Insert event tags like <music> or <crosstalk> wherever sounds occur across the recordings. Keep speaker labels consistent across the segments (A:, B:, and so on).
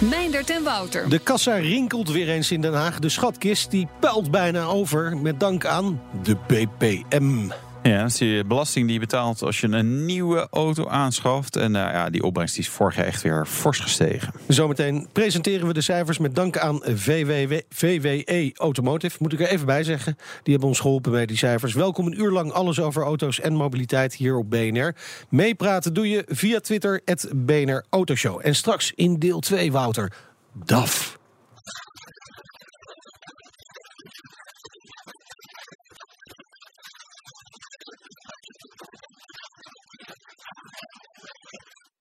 A: Meindert en Wouter.
B: De kassa rinkelt weer eens in Den Haag. De schatkist die puilt bijna over met dank aan de BPM.
C: Ja, dat is belasting die je betaalt als je een nieuwe auto aanschaft. En uh, ja, die opbrengst is vorig jaar echt weer fors gestegen.
B: Zometeen presenteren we de cijfers met dank aan VWE Automotive. Moet ik er even bij zeggen. Die hebben ons geholpen bij die cijfers. Welkom een uur lang alles over auto's en mobiliteit hier op BNR. Meepraten doe je via Twitter, het BNR Autoshow. En straks in deel 2, Wouter, DAF.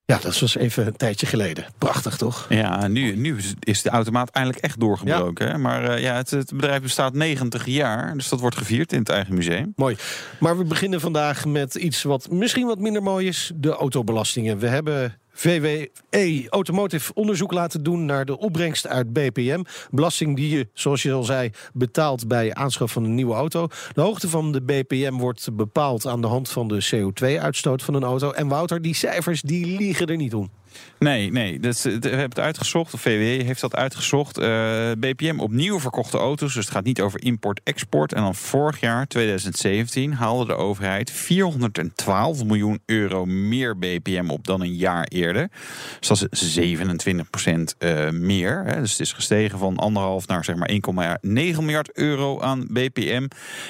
B: Ja, dat was even een tijdje geleden. Prachtig, toch?
C: Ja, nu, nu is de automaat eindelijk echt doorgebroken. Ja. Maar uh, ja, het, het, bedrijf bestaat 90 jaar, dus dat wordt gevierd in het eigen museum.
B: Mooi. Maar we beginnen vandaag met iets wat misschien wat minder mooi is: de autobelastingen. We hebben VWE Automotive onderzoek laten doen naar de opbrengst uit BPM. Belasting die je, zoals je al zei, betaalt bij aanschaf van een nieuwe auto. De hoogte van de BPM wordt bepaald aan de hand van de CO2-uitstoot van een auto. En Wouter, die cijfers die liegen er niet om.
C: Nee, nee. We hebben het uitgezocht. Of VWE heeft dat uitgezocht. Uh, BPM op nieuw verkochte auto's. Dus het gaat niet over import-export. En dan vorig jaar, 2017, haalde de overheid 412 miljoen euro meer BPM op dan een jaar eerder. Dus dat is 27 procent uh, meer. Hè. Dus het is gestegen van anderhalf naar zeg maar 1,9 miljard euro aan BPM.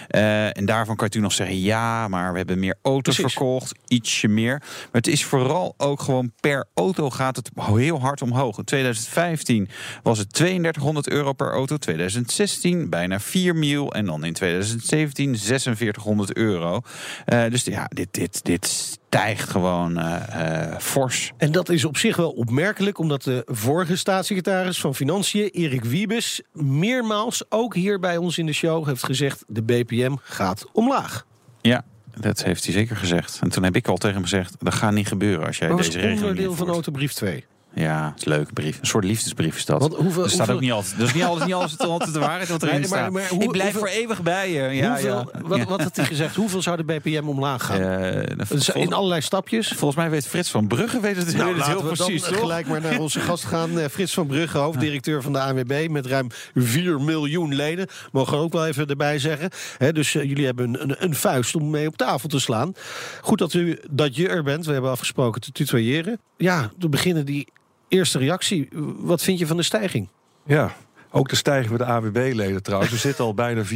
C: Uh, en daarvan kan je natuurlijk nog zeggen: ja, maar we hebben meer auto's Precies. verkocht. Ietsje meer. Maar het is vooral ook gewoon per auto gaat het heel hard omhoog. In 2015 was het 3200 euro per auto. 2016 bijna 4 mil. En dan in 2017 4600 euro. Uh, dus ja, dit, dit, dit stijgt gewoon uh, uh, fors.
B: En dat is op zich wel opmerkelijk, omdat de vorige staatssecretaris van Financiën, Erik Wiebes, meermaals ook hier bij ons in de show heeft gezegd: de BPM gaat omlaag.
C: Ja, dat heeft hij zeker gezegd. En toen heb ik al tegen hem gezegd: dat gaat niet gebeuren als jij deze regeling.
B: Dat is onderdeel van autobrief 2.
C: Ja, het is een leuke brief. Een soort liefdesbrief is dat. Want hoeveel, er staat hoeveel... ook niet altijd. Dus niet alles, niet alles, altijd de waarheid wat erin <laughs> nee, maar, maar, hoe, ik blijf hoeveel, voor eeuwig bij je. Ja,
B: hoeveel,
C: ja.
B: Wat, wat had hij gezegd? Hoeveel zou de BPM omlaag gaan? Uh, dus in allerlei stapjes.
C: Volgens mij weet Frits van Brugge weet het,
B: nou,
C: weet het heel
B: we
C: precies.
B: Dan gelijk maar naar onze gast gaan. Frits van Brugge, hoofddirecteur van de ANWB met ruim 4 miljoen leden. Mogen we ook wel even erbij zeggen. He, dus uh, jullie hebben een, een, een, vuist om mee op tafel te slaan. Goed dat, u, dat je er bent. We hebben afgesproken te tutoyeren. Ja, we beginnen die eerste reactie. Wat vind je van de stijging?
D: Ja, ook de stijging voor de AWB-leden trouwens. We zitten al bijna 4,5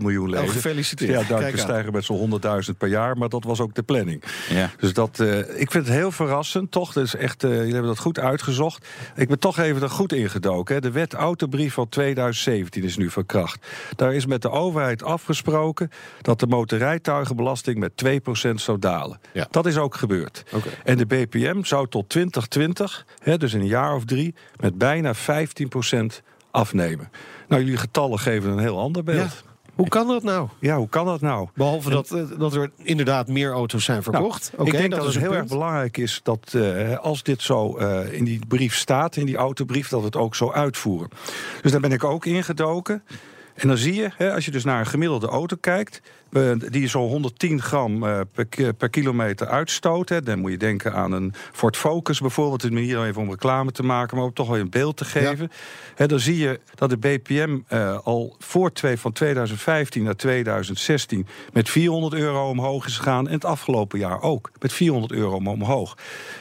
D: miljoen leden.
B: Oh, gefeliciteerd.
D: Ja, dank. We stijgen met zo'n 100.000 per jaar, maar dat was ook de planning.
C: Ja.
D: Dus dat, uh, ik vind het heel verrassend, toch? Dus echt, uh, jullie hebben dat goed uitgezocht. Ik ben toch even er goed ingedoken. Hè. De wet autobrief van 2017 is nu verkracht. Daar is met de overheid afgesproken dat de motorrijtuigenbelasting met 2% zou dalen.
B: Ja.
D: Dat is ook gebeurd.
B: Okay.
D: En de BPM zou tot 2020, hè, dus in een jaar of drie, met bijna 15% afnemen. Nou, jullie getallen geven een heel ander beeld.
B: Ja. Hoe kan dat nou?
D: Ja, hoe kan dat nou?
B: Behalve dat, uh, dat er inderdaad meer auto's zijn verkocht.
D: Nou,
B: okay,
D: ik denk
B: dat,
D: dat, het heel erg belangrijk is dat uh, als dit zo uh, in die brief staat, in die autobrief, dat we het ook zo uitvoeren. Dus daar ben ik ook ingedoken. En dan zie je, hè, als je dus naar een gemiddelde auto kijkt, die zo 110 gram per, per kilometer uitstoot. Hè. Dan moet je denken aan een Ford Focus bijvoorbeeld. Het is hier even om reclame te maken, maar om toch wel een beeld te geven. Ja. Hè, dan zie je dat de BPM uh, al voor twee, van 2015 naar 2016 met 400 euro omhoog is gegaan. En het afgelopen jaar ook met 400 euro omhoog.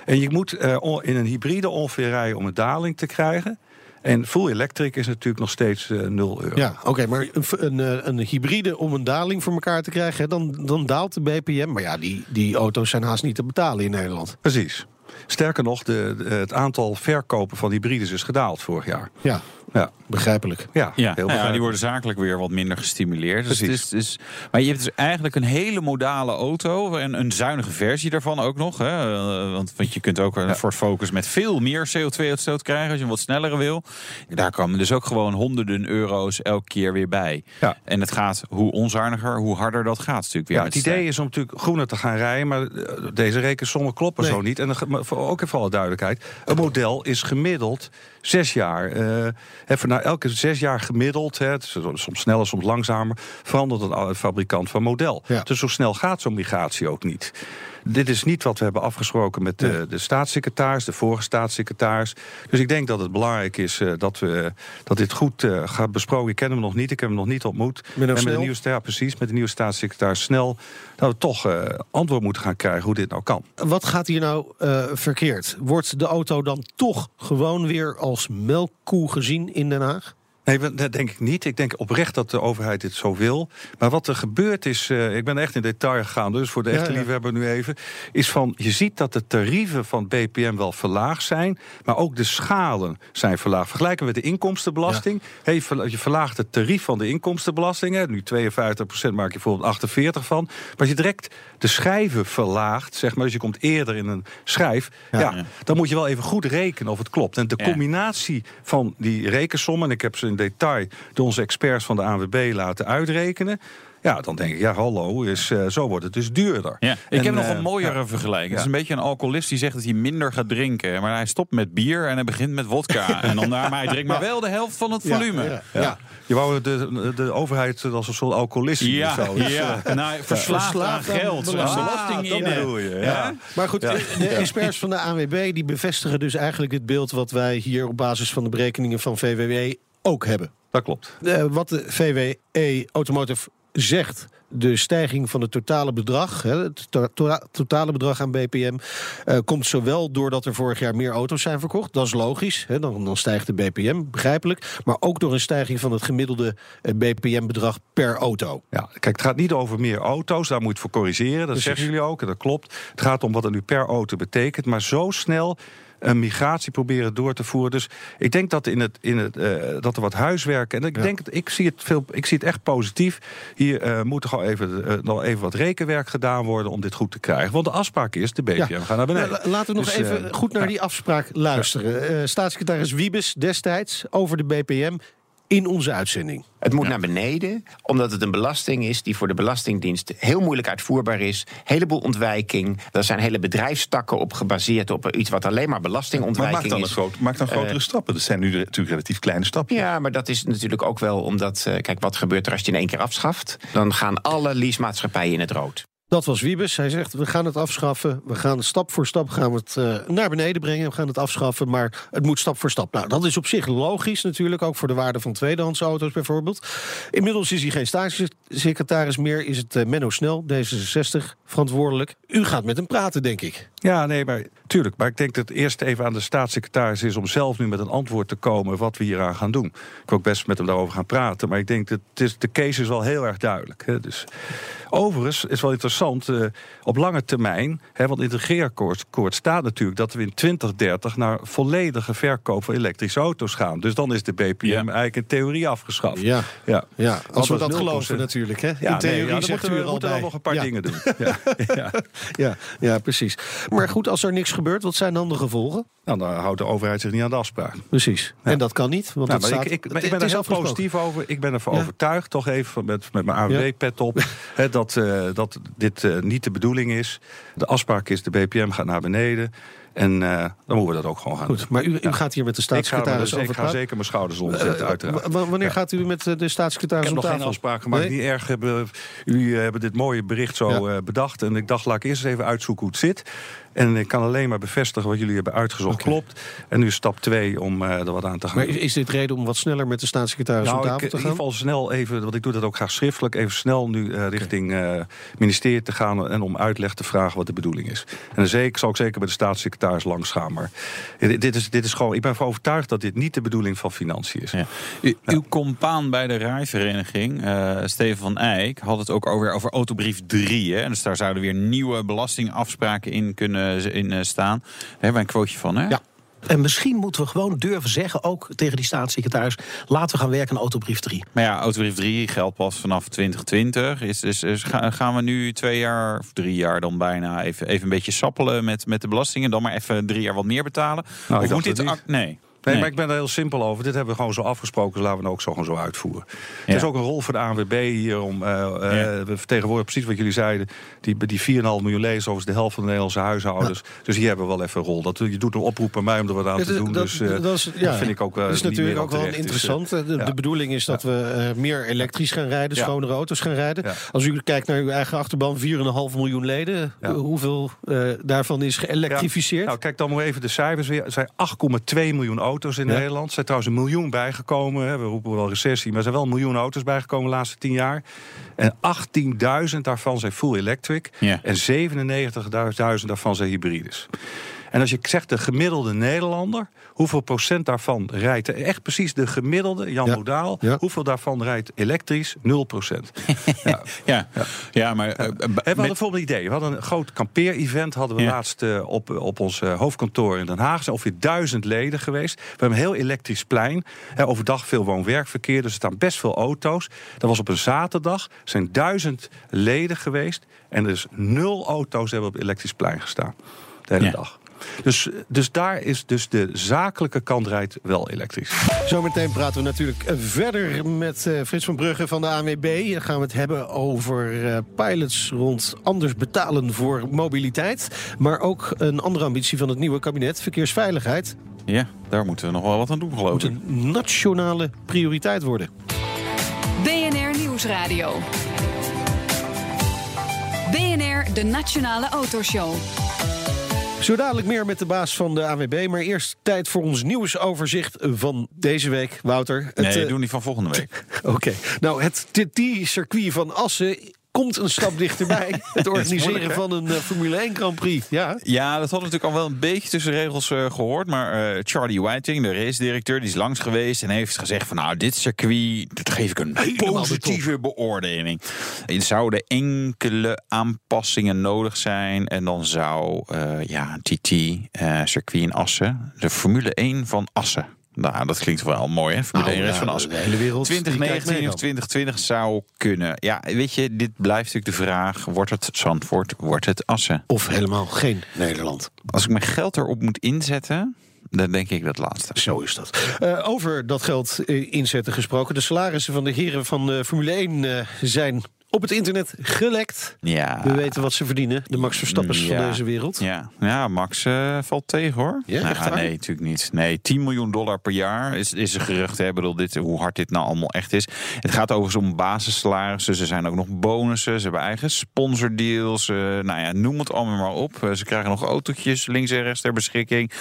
D: En je moet in een hybride ongeveer rijden om een daling te krijgen. En full electric is natuurlijk nog steeds uh, 0 euro.
B: Ja, oké, okay, maar een, een, een, hybride om een daling voor elkaar te krijgen, dan, dan daalt de BPM. Maar ja, die, die auto's zijn haast niet te betalen in Nederland.
D: Precies. Sterker nog, de, de, het aantal verkopen van hybrides is gedaald vorig jaar.
B: Ja.
D: Ja.
B: Begrijpelijk.
D: Ja,
C: Ja,
D: heel
C: ja, die
D: begrijpelijk.
C: worden zakelijk weer wat minder gestimuleerd. Dus het
D: Precies.
C: is, het is- maar je hebt dus eigenlijk een hele modale auto. En een zuinige versie daarvan ook nog. Hè? Eh, Want, want je kunt ook een Ford Focus met veel meer CO2-uitstoot krijgen. Als je een wat snellere wil. Daar komen dus ook gewoon honderden euro's elke keer weer bij.
D: Ja.
C: En het gaat hoe onzuiniger, hoe harder dat gaat. natuurlijk weer
D: Ja, het idee is om natuurlijk groener te gaan rijden, maar eh, deze rekensommen kloppen
B: Nee.
D: zo niet. En dan, voor- ook even alle duidelijkheid: een model is gemiddeld zes jaar. eh even na elke zes jaar gemiddeld, hè, soms sneller, soms langzamer, verandert een fabrikant van model.
B: Ja.
D: Dus zo snel gaat zo'n migratie ook niet. Dit is niet wat we hebben afgesproken met de,
B: Nee.
D: de staatssecretaris, de vorige staatssecretaris. Dus ik denk dat het belangrijk is eh, dat, we, dat dit goed eh, gaat besproken. Ik ken hem nog niet, ik heb hem nog niet ontmoet. En met de nieuwe, ja, precies, met de nieuwe staatssecretaris snel... dat we toch eh, antwoord moeten gaan krijgen hoe dit nou kan.
B: Wat gaat hier nou verkeerd? Wordt de auto dan toch gewoon weer als melkkoe gezien in Den Haag?
D: Nee, dat denk ik niet. Ik denk oprecht dat de overheid dit zo wil. Maar wat er gebeurd is, eh, ik ben echt in detail gegaan, dus voor de
B: Ja,
D: echte
B: ja.
D: liefhebber nu even, is van je ziet dat de tarieven van BPM wel verlaagd zijn, maar ook de schalen zijn verlaagd. Vergelijken met de inkomstenbelasting. Hey, je ver- je verlaagt het tarief van de inkomstenbelasting. Hè, nu 52% maak je bijvoorbeeld 48 van. Maar als je direct de schijven verlaagt, zeg maar, dus je komt eerder in een schijf,
B: Ja.
D: ja, dan moet je wel even goed rekenen of het klopt. En de
C: Ja.
D: combinatie van die rekensommen, en ik heb ze in detail door onze experts van de ANWB laten uitrekenen. Ja, dan denk ik, ja, hallo, is, eh, zo wordt het dus duurder.
C: Ja, ik
D: En,
C: heb nog
D: eh,
C: een mooiere
D: ja.
C: vergelijking. Het is
D: Ja.
C: een beetje een alcoholist die zegt dat hij minder gaat drinken. Maar hij stopt met bier en hij begint met wodka. <laughs> en dan maar hij drinkt maar wel de helft van het volume.
B: Ja,
C: Ja,
B: ja.
D: Je wou de, de overheid als een soort alcoholist
C: ja,
D: of zo. Dus, eh, <laughs>
C: Nou, verslaafd aan
B: Verslaafd aan
C: geld.
B: belasting.
D: Ah,
C: in.
D: dat
C: eh,
D: bedoel je,
C: ja.
D: ja.
B: Maar goed,
D: Ja.
B: de, de experts van de ANWB die bevestigen dus eigenlijk het beeld wat wij hier op basis van de berekeningen van VWW ook hebben.
D: Dat klopt.
B: Eh, wat de VWE Automotive zegt, de stijging van het totale bedrag, hè, het to- to- totale bedrag aan BPM, eh, komt zowel doordat er vorig jaar meer auto's zijn verkocht, dat is logisch, hè, dan, dan stijgt de BPM, begrijpelijk, maar ook door een stijging van het gemiddelde eh, BPM-bedrag per auto.
D: Ja, kijk, het gaat niet over meer auto's, daar moet je voor corrigeren. Dat
B: Precies.
D: zeggen jullie ook en dat klopt. Het gaat om wat het nu per auto betekent, maar zo snel een migratie proberen door te voeren. Dus ik denk dat, in het, in het, eh, dat er wat huiswerk. En ik
B: Ja.
D: denk, ik zie, het veel, ik zie het echt positief. Hier eh, moet er gewoon even, eh, nog even wat rekenwerk gedaan worden om dit goed te krijgen. Want de afspraak is, de BPM
B: Ja.
D: gaat naar beneden.
B: La- laten we nog
D: Dus,
B: even
D: eh,
B: goed naar die afspraak luisteren. Eh, staatssecretaris Wiebes destijds over de BPM in onze uitzending.
E: Het moet naar beneden, omdat het een belasting is die voor de Belastingdienst heel moeilijk uitvoerbaar is. Heleboel ontwijking. Er zijn hele bedrijfstakken op gebaseerd op iets wat alleen maar
F: Maar
E: belastingontwijking
F: maak dan, een
E: is.
F: groot, maak dan grotere
E: Eh,
F: stappen. Dat zijn nu natuurlijk relatief kleine stappen.
E: Ja, maar dat is natuurlijk ook wel omdat. eh, kijk, wat gebeurt er als je in één keer afschaft? Dan gaan alle leasemaatschappijen in het rood.
B: Dat was Wiebes. Hij zegt, we gaan het afschaffen. We gaan stap voor stap gaan het eh, naar beneden brengen. We gaan het afschaffen, maar het moet stap voor stap. Nou, dat is op zich logisch natuurlijk. Ook voor de waarde van tweedehands auto's bijvoorbeeld. Inmiddels is hij geen staatssecretaris meer. Is het eh, Menno Snel, D66, verantwoordelijk. U gaat met hem praten, denk ik.
D: Ja, nee, maar tuurlijk. Maar ik denk dat het eerst even aan de staatssecretaris is om zelf nu met een antwoord te komen wat we hieraan gaan doen. Ik wil ook best met hem daarover gaan praten. Maar ik denk dat het de case is wel heel erg duidelijk. Hè. Dus, overigens is wel interessant, eh, op lange termijn, hè, want in het regeerakkoord akkoord staat natuurlijk dat we in 2030 naar volledige verkoop van elektrische auto's gaan. Dus dan is de BPM
C: Ja.
D: eigenlijk in theorie afgeschaft.
B: Ja,
D: ja.
B: ja als we
D: dat
B: dat
D: is 0%.
B: geloven natuurlijk. Hè?
D: Ja,
B: in
D: nee,
B: theorie
D: ja, dan
B: zegt
D: moeten
B: u
D: we
B: er al
D: moeten wel
B: bij.
D: nog een paar
B: Ja.
D: dingen doen. Ja, <laughs> ja.
B: Ja, ja, precies. Maar goed, als er niks gebeurt, wat zijn dan de gevolgen?
D: Nou, dan houdt de overheid zich niet aan de afspraak.
B: Precies. En dat kan niet, want
D: Nou,
B: staat,
D: ik, ik,
B: het-
D: ik ben
B: het
D: er
B: is
D: heel positief over. Ik ben ervan
B: Ja.
D: overtuigd, toch even met, met mijn AWB-pet op, <laughs> hè, dat, eh, dat dit eh, niet de bedoeling is. De afspraak is, de BPM gaat naar beneden. En eh, dan moeten we dat ook gewoon gaan
B: Goed,
D: doen.
B: maar u, u
D: Ja.
B: gaat hier met de
D: Ik ga,
B: staatssecretaris
D: ik
B: over
D: ga zeker mijn schouders onderzetten, uiteraard.
B: wanneer
D: Ja.
B: gaat u met de
D: Ik
B: staatssecretaris
D: heb
B: om
D: nog geen afspraken gemaakt.
B: Nee?
D: Niet erg. Hebben, jullie hebben dit mooie bericht zo
B: Ja.
D: eh, bedacht. En ik dacht, laat ik eerst eens even uitzoeken hoe het zit. En ik kan alleen maar bevestigen wat jullie hebben uitgezocht. Klopt. En nu is stap twee om eh, er wat aan te gaan
B: Maar is, dit reden om wat sneller met de staatssecretaris
D: Nou, ik,
B: tafel
D: in
B: te
D: ieder
B: gaan?
D: geval snel even, want ik doe dat ook graag schriftelijk, even snel nu eh, richting eh ministerie te gaan en om uitleg te vragen wat de bedoeling is. En dan zeker, zal ik zeker bij de staatssecretaris langs gaan. Maar dit, dit is, dit is gewoon, ik ben ervan overtuigd dat dit niet de bedoeling van financiën is.
C: Ja. U, uw compaan bij de rijvereniging, eh Steven van Eyck, had het ook over, over autobrief 3. Hè? Dus daar zouden weer nieuwe belastingafspraken in kunnen in, eh, staan. Daar hebben wij een quoteje van, hè?
B: Ja.
G: En misschien moeten we gewoon durven zeggen, ook tegen die staatssecretaris... laten we gaan werken aan autobrief 3.
C: Maar ja, autobrief 3 geldt pas vanaf 2020. Is, is, is- ga- gaan we nu twee jaar of drie jaar dan bijna even, even een beetje sappelen met, met de belastingen? Dan maar even drie jaar wat meer betalen?
D: Nou,
C: of moet
D: dacht
C: dit... Nee.
D: Nee,
C: Nee.
D: maar ik ben er heel simpel over. Dit hebben we gewoon zo afgesproken, dus laten we het ook zo, gewoon zo uitvoeren.
C: Ja.
D: Het is ook een rol voor de ANWB hier om... eh, eh,
C: Ja.
D: We vertegenwoordigen precies wat jullie zeiden. Die, die 4,5 miljoen lezers, overigens de helft van de Nederlandse huishoudens. Dus hier hebben we wel even een rol. Dat, je doet een oproep aan mij om er wat aan te doen. dus eh,
B: dat, is, ja,
D: dat vind ik ook, eh,
B: dat is natuurlijk ook wel interessant. De, bedoeling is dat we eh, meer elektrisch gaan rijden,
D: Ja.
B: schonere auto's gaan rijden.
D: Ja.
B: Als u kijkt naar uw eigen achterban, 4,5 miljoen leden.
D: Ja.
B: Hoeveel eh, daarvan is geëlektrificeerd?
D: Nou, kijk dan maar even de cijfers weer. Er zijn 8,2 miljoen auto's in
B: Ja.
D: Nederland. Er zijn trouwens een miljoen bijgekomen. Hè. We roepen wel recessie, maar er zijn wel een miljoen auto's bijgekomen de laatste 10 jaar. En 18.000 daarvan zijn full electric.
C: Ja.
D: En 97.000 daarvan zijn hybrides. En als je zegt de gemiddelde Nederlander, hoeveel procent daarvan rijdt, echt precies de gemiddelde, Jan
B: Ja.
D: Modaal,
B: Ja.
D: hoeveel daarvan rijdt elektrisch? 0 procent. <laughs> ja.
C: Ja, ja. maar... eh,
D: we
C: met-
D: hadden bijvoorbeeld een idee. We hadden een groot kampeer-event hadden we
C: Ja.
D: laatst eh, op, op ons eh, hoofdkantoor in Den Haag. Er zijn ongeveer duizend leden geweest. We hebben een heel elektrisch plein. Hè, overdag veel woon-werkverkeer, dus er staan best veel auto's. Dat was op een zaterdag. Er zijn duizend leden geweest. En er is nul auto's hebben op elektrisch plein gestaan. De hele
C: Ja.
D: dag. Dus, dus daar is dus de zakelijke kant rijdt wel elektrisch.
B: Zometeen praten we natuurlijk verder met eh, Frits van Brugge van de ANWB. Dan gaan we het hebben over eh, pilots rond anders betalen voor mobiliteit. Maar ook een andere ambitie van het nieuwe kabinet, verkeersveiligheid,
C: ja, daar moeten we nog wel wat aan doen, geloof
B: moet
C: ik.
B: een nationale prioriteit worden.
A: BNR Nieuwsradio. BNR, de Nationale Autoshow.
B: Zo dadelijk meer met de baas van de ANWB. Maar eerst tijd voor ons nieuwsoverzicht van deze week. Wouter. Het,
C: Nee,
B: eh,
C: doen die van volgende week. <laughs>
B: Oké. Nou, het TT-circuit van Assen komt een stap dichterbij. <laughs> Het organiseren van een eh, Formule 1 Grand Prix. Ja.
C: Ja, dat hadden we natuurlijk al wel een beetje tussen de regels eh, gehoord. Maar eh, Charlie Whiting, de race-directeur, die is langs geweest en heeft gezegd van nou, dit circuit, dat geef ik een positieve beoordeling. Er zouden enkele aanpassingen nodig zijn. En dan zou ja, TT, circuit in Assen, de Formule 1 van Assen. Nou, dat klinkt wel mooi, hè? Formule 1 race van.
B: Nou, de hele wereld. die kijkt
C: 2019
B: mee
C: of
B: dan.
C: 2020 zou kunnen. Ja, weet je, dit blijft natuurlijk de vraag. Wordt het Zandvoort, wordt het Assen?
B: Of helemaal geen Nederland.
C: Als ik mijn geld erop moet inzetten, dan denk ik dat laatste.
B: Zo is dat. Eh, over dat geld eh, inzetten gesproken. De salarissen van de heren van de Formule 1 eh, zijn op het internet gelekt.
C: Ja.
B: We weten wat ze verdienen. De Max Verstappers
C: Ja.
B: van deze wereld.
C: Ja, ja Max eh, valt tegen hoor.
B: Ja,
C: Nou,
B: echt
C: nee, natuurlijk niet. Nee, 10 miljoen dollar per jaar is, is een gerucht. Hè. Ik bedoel, dit, hoe hard dit nou allemaal echt is. Het gaat overigens om basissalarissen. Ze zijn ook nog bonussen. Ze hebben eigen sponsordeals. eh, nou ja, noem het allemaal maar op. Eh, ze krijgen nog autootjes links en rechts ter beschikking.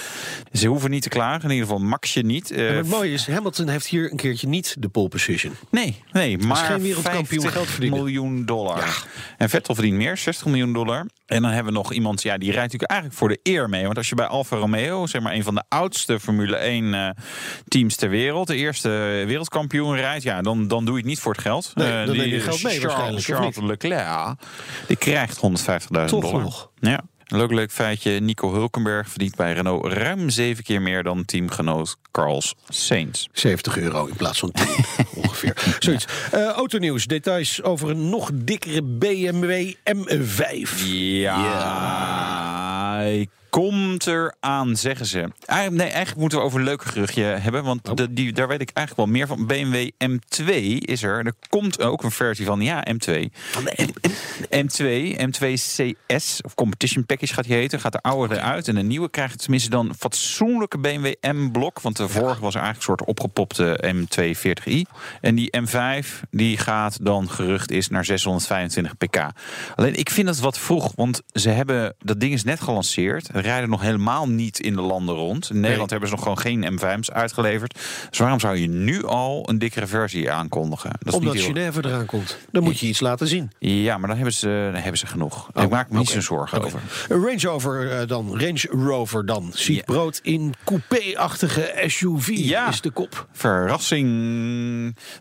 C: Ze hoeven niet te klagen. In ieder geval Maxje niet.
B: En het mooie is, Hamilton heeft hier een keertje niet de pole position.
C: Nee, nee, maar
B: geen wereldkampioen
C: 50
B: geld verdienen.
C: miljoen dollar. En Vettel verdient meer, 60 miljoen dollar. En dan hebben we nog iemand, ja, die rijdt natuurlijk eigenlijk voor de eer mee. Want als je bij Alfa Romeo, zeg maar een van de oudste Formule 1 eh, teams ter wereld, de eerste wereldkampioen rijdt, ja, dan, dan doe je het niet voor het geld.
B: Nee,
C: Eh,
B: dan neem je geld mee
C: Charles,
B: waarschijnlijk, of
C: Charles Leclerc, die krijgt 150.000
B: Toch
C: dollar. nog. Ja. Een leuk, leuk feitje. Nico Hulkenberg verdient bij Renault ruim zeven keer meer dan teamgenoot Carlos Sainz.
B: 70 euro in plaats van 10 <laughs> ongeveer. Zoiets. Eh autonieuws. Details over een nog dikkere BMW M5.
C: Ja, hij komt eraan, zeggen ze. Eigenlijk, nee, eigenlijk moeten we over een leuk geruchtje hebben. Want
B: Oh.
C: de- die, daar weet ik eigenlijk wel meer van. BMW M2 is er. Er komt ook een versie van. Ja, M2. M2, M2 CS, of Competition Package gaat die heten. Gaat de oude eruit. En de nieuwe krijgt tenminste dan fatsoenlijke BMW M-blok. Want de vorige was eigenlijk een soort opgepopte M240i. En die M5, die gaat dan gerucht is naar 625 pk. Alleen ik vind het wat vroeg. Want ze hebben, dat ding is net gelanceerd. Rijden nog helemaal niet in de landen rond. In Nederland hebben ze nog gewoon geen M5's uitgeleverd. Dus waarom zou je nu al een dikkere versie aankondigen? Dat is
B: Omdat
C: heel-
B: Genève eraan komt. Dan moet je iets laten zien.
C: Ja, maar dan hebben ze, dan hebben ze genoeg. ik maak me niet zo'n zorgen over.
B: Een Range Rover eh, dan. Range Rover dan. Ziet brood in coupé-achtige SUV
C: Ja.
B: is de kop.
C: Verrassing.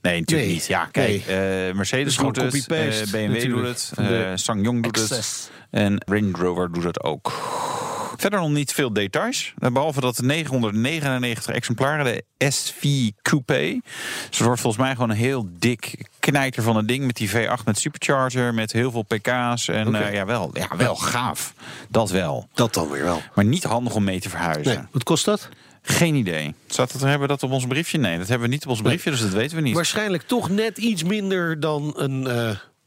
C: Nee, natuurlijk
B: Nee.
C: niet. Ja, kijk, eh, Mercedes doet het, eh, BMW
B: natuurlijk,
C: doet het, Sang Yong doet het en Range Rover doet het ook. Verder nog niet veel details. Eh, Behalve dat de 999 exemplaren, de SV Coupé. Dus het wordt volgens mij gewoon een heel dik knijter van een ding. Met die V8 met supercharger, met heel veel pk's. En
B: Oké.
C: eh, ja, wel, ja, wel gaaf. Dat wel.
B: Dat dan weer wel.
C: Maar niet handig om mee te verhuizen.
B: Nee, wat kost dat?
C: Geen idee. Staat het, hebben we dat op ons briefje? Nee, dat hebben we niet op ons briefje, dus dat weten we niet.
B: Waarschijnlijk toch net iets minder dan een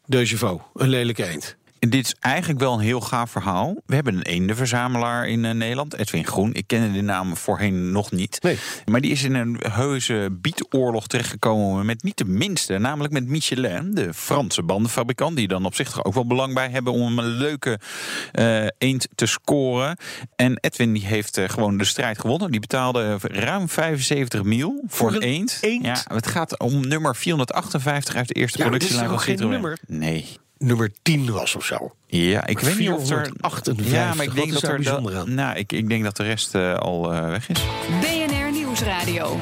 B: De Chevaux, een lelijke eend.
C: Dit is eigenlijk wel een heel gaaf verhaal. We hebben een eendenverzamelaar in eh, Nederland, Edwin Groen. Ik kende de naam voorheen nog niet.
B: Nee.
C: Maar die is in een heuse bietoorlog terechtgekomen met niet de minste, namelijk met Michelin, de Franse bandenfabrikant, die dan op zich ook wel belang bij hebben om een leuke eh, eend te scoren. En Edwin die heeft eh, gewoon de strijd gewonnen. Die betaalde ruim 75 mil voor, een
B: een
C: eend.
B: eend?
C: Ja, het gaat om nummer 458 uit de eerste
B: Ja,
C: productielijn van Citroën. Nee.
B: Nummer 10 was of zo.
C: Ja, ik weet niet of er.
B: 458.
C: Ja, maar ik denk dat er.
B: bijzonder
C: Dat,
B: aan?
C: nou, ik, ik denk dat de rest eh, al eh, weg is.
A: BNR Nieuwsradio.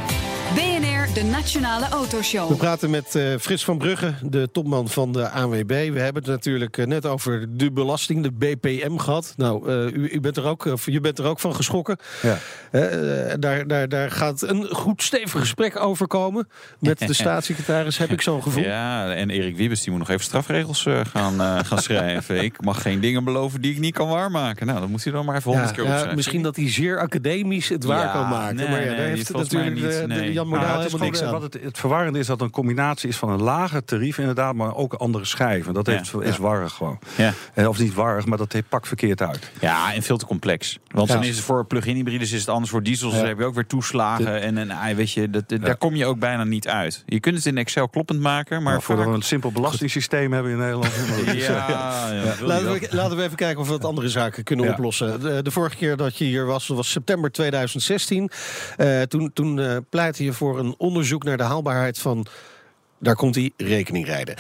A: De Nationale
B: We
A: Autoshow.
B: praten met eh, Frits van Brugge, de topman van de ANWB. We hebben het natuurlijk eh, net over de belasting, de BPM gehad. Nou, eh, u, u bent er ook, of je bent er ook van geschrokken.
D: Ja.
B: Daar, daar, daar gaat een goed stevig gesprek over komen met de <laughs> staatssecretaris, heb ik zo'n gevoel.
C: Ja, en Erik Wiebes die moet nog even strafregels gaan, gaan schrijven. Ik mag geen dingen beloven die ik niet kan waarmaken. Nou, dan moet hij dan maar even honderd
B: Ja,
C: keer
B: ja,
C: opschrijven.
B: misschien dat hij zeer academisch het waar
C: Ja,
B: kan maken.
C: nee,
B: maar ja,
C: nee,
B: daar
C: die
B: heeft natuurlijk
C: niet,
B: de, de
C: nee.
B: Jan Modaal
D: is
B: helemaal niks aan.
D: wat het, het verwarrende is dat een combinatie is van een lager tarief inderdaad, maar ook andere schijven. Dat heeft,
C: Ja.
D: is warrig gewoon.
C: Ja.
D: Eh, Of niet warrig, maar dat heeft pak verkeerd uit.
C: Ja, en veel te complex. Want dan is het voor plug-in hybrides is het anders. Voor diesels
D: Ja.
C: heb je ook weer toeslagen. En, en weet je, dat, daar kom je ook bijna niet uit. Je kunt het in Excel kloppend maken, maar vaak...
D: we een simpel belastingssysteem hebben in Nederland. <laughs>
B: Laten we, laten we even kijken of we wat andere zaken kunnen oplossen. De, de vorige keer dat je hier was, was september 2016. Eh, toen toen eh, pleitte je voor een onderzoek naar de haalbaarheid van. Daar komt die rekening rijden.